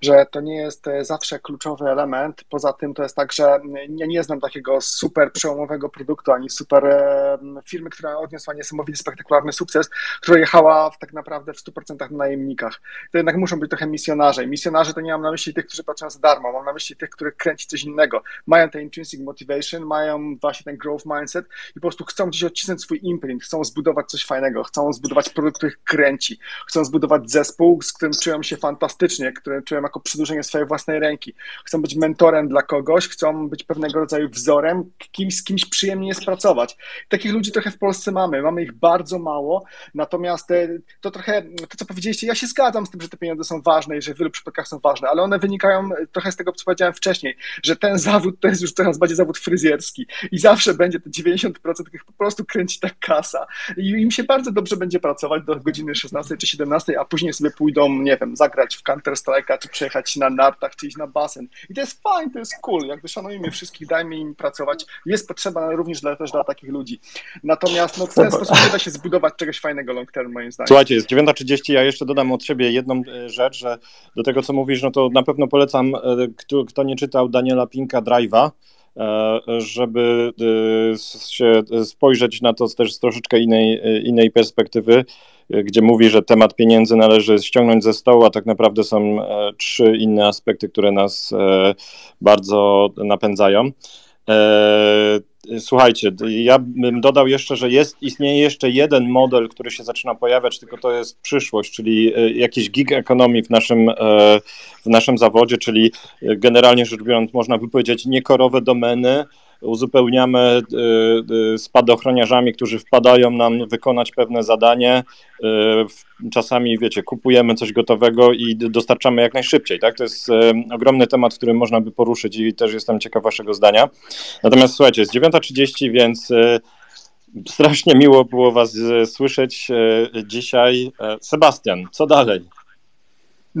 że to nie jest e, zawsze kluczowy element. Poza tym to jest tak, że ja nie znam takiego super przełomowego produktu, ani super e, firmy, która odniosła niesamowity, spektakularny sukces, która jechała w, tak naprawdę w 100% na najemnikach. To jednak muszą być trochę misjonarze. Misjonarze to nie mam na myśli tych, którzy pracują za darmo, mam na myśli tych, których kręci coś innego. Mają ten intrinsic motivation, mają właśnie ten growth mindset i po prostu chcą gdzieś odcisnąć swój imprint, chcą zbudować coś fajnego, chcą zbudować produkt, który ich kręci, chcą zbudować zespół, z którym czują się fantastycznie, który czują jako przedłużenie swojej własnej ręki. Chcą być mentorem dla kogoś, chcą być pewnego rodzaju wzorem, kimś, z kimś przyjemnie jest pracować. Takich ludzi trochę w Polsce mamy, mamy ich bardzo mało, natomiast e, to trochę, to co powiedzieliście, ja się zgadzam z tym, że te pieniądze są ważne i że w wielu przypadkach są ważne, ale one wynikają trochę z tego, co powiedziałem wcześniej, że ten zawód to jest już coraz bardziej zawód fryzjerski i zawsze będzie te 90% których po prostu kręci ta kasa. I im się bardzo dobrze będzie pracować do godziny 16 czy 17, a później sobie pójdą, nie wiem, zagrać w Counter Strike'a, czy przejechać na nartach, czy iść na basen. I to jest fajne, to jest cool, jakby szanujmy wszystkich, dajmy im pracować. Jest potrzeba również dla, też dla takich ludzi. Natomiast no, w ten sposób nie da się zbudować czegoś fajnego long term, moim zdaniem. Słuchajcie, jest 9.30, ja jeszcze dodam od siebie jedną e, rzecz, że do tego, co mówisz, no to na pewno polecam, e, kto, kto nie czytał Daniela Pinka Drive'a, żeby się spojrzeć na to też z troszeczkę innej, innej perspektywy, gdzie mówi, że temat pieniędzy należy ściągnąć ze stołu, a tak naprawdę są trzy inne aspekty, które nas bardzo napędzają. Słuchajcie, ja bym dodał jeszcze, że jest, istnieje jeszcze jeden model, który się zaczyna pojawiać, tylko to jest przyszłość, czyli e, jakiś gig economy w naszym, e, w naszym zawodzie, czyli e, generalnie rzecz biorąc, można by powiedzieć, niekorowe domeny, uzupełniamy spadochroniarzami, którzy wpadają nam wykonać pewne zadanie. Czasami, wiecie, kupujemy coś gotowego i dostarczamy jak najszybciej. Tak? To jest ogromny temat, który można by poruszyć i też jestem ciekaw Waszego zdania. Natomiast słuchajcie, jest 9.30, więc strasznie miło było Was słyszeć dzisiaj. Sebastian, co dalej?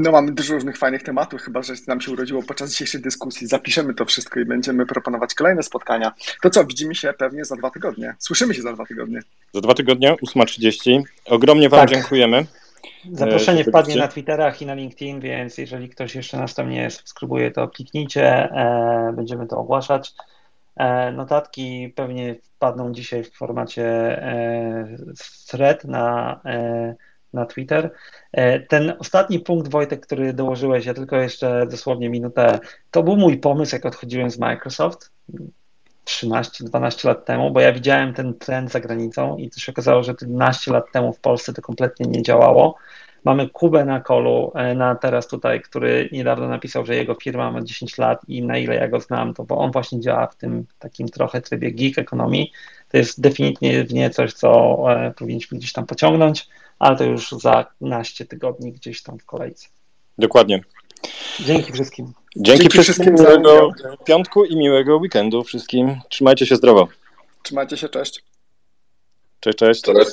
No mamy dużo różnych fajnych tematów, chyba że nam się urodziło podczas dzisiejszej dyskusji. Zapiszemy to wszystko i będziemy proponować kolejne spotkania. To co, widzimy się pewnie za dwa tygodnie. Słyszymy się za dwa tygodnie. Za dwa tygodnie, 8.30. Ogromnie Wam tak. dziękujemy. Zaproszenie wpadnie na Twitterach i na LinkedIn, więc jeżeli ktoś jeszcze nas tam nie subskrybuje, to kliknijcie, e, będziemy to ogłaszać. E, notatki pewnie wpadną dzisiaj w formacie e, thread na e, na Twitter. E, ten ostatni punkt, Wojtek, który dołożyłeś, ja tylko jeszcze dosłownie minutę, to był mój pomysł, jak odchodziłem z Microsoft 13-12 lat temu, bo ja widziałem ten trend za granicą i się okazało, że 12 lat temu w Polsce to kompletnie nie działało. Mamy Kubę na kolu, e, na teraz tutaj, który niedawno napisał, że jego firma ma 10 lat i na ile ja go znam, to bo on właśnie działa w tym takim trochę trybie gig ekonomii. To jest definitywnie coś, co e, powinniśmy gdzieś tam pociągnąć ale to już za naście tygodni gdzieś tam w kolejce. Dokładnie. Dzięki wszystkim. Dzięki, Dzięki wszystkim. Miłego piątku i miłego weekendu wszystkim. Trzymajcie się zdrowo. Trzymajcie się, cześć. Cześć, cześć. cześć.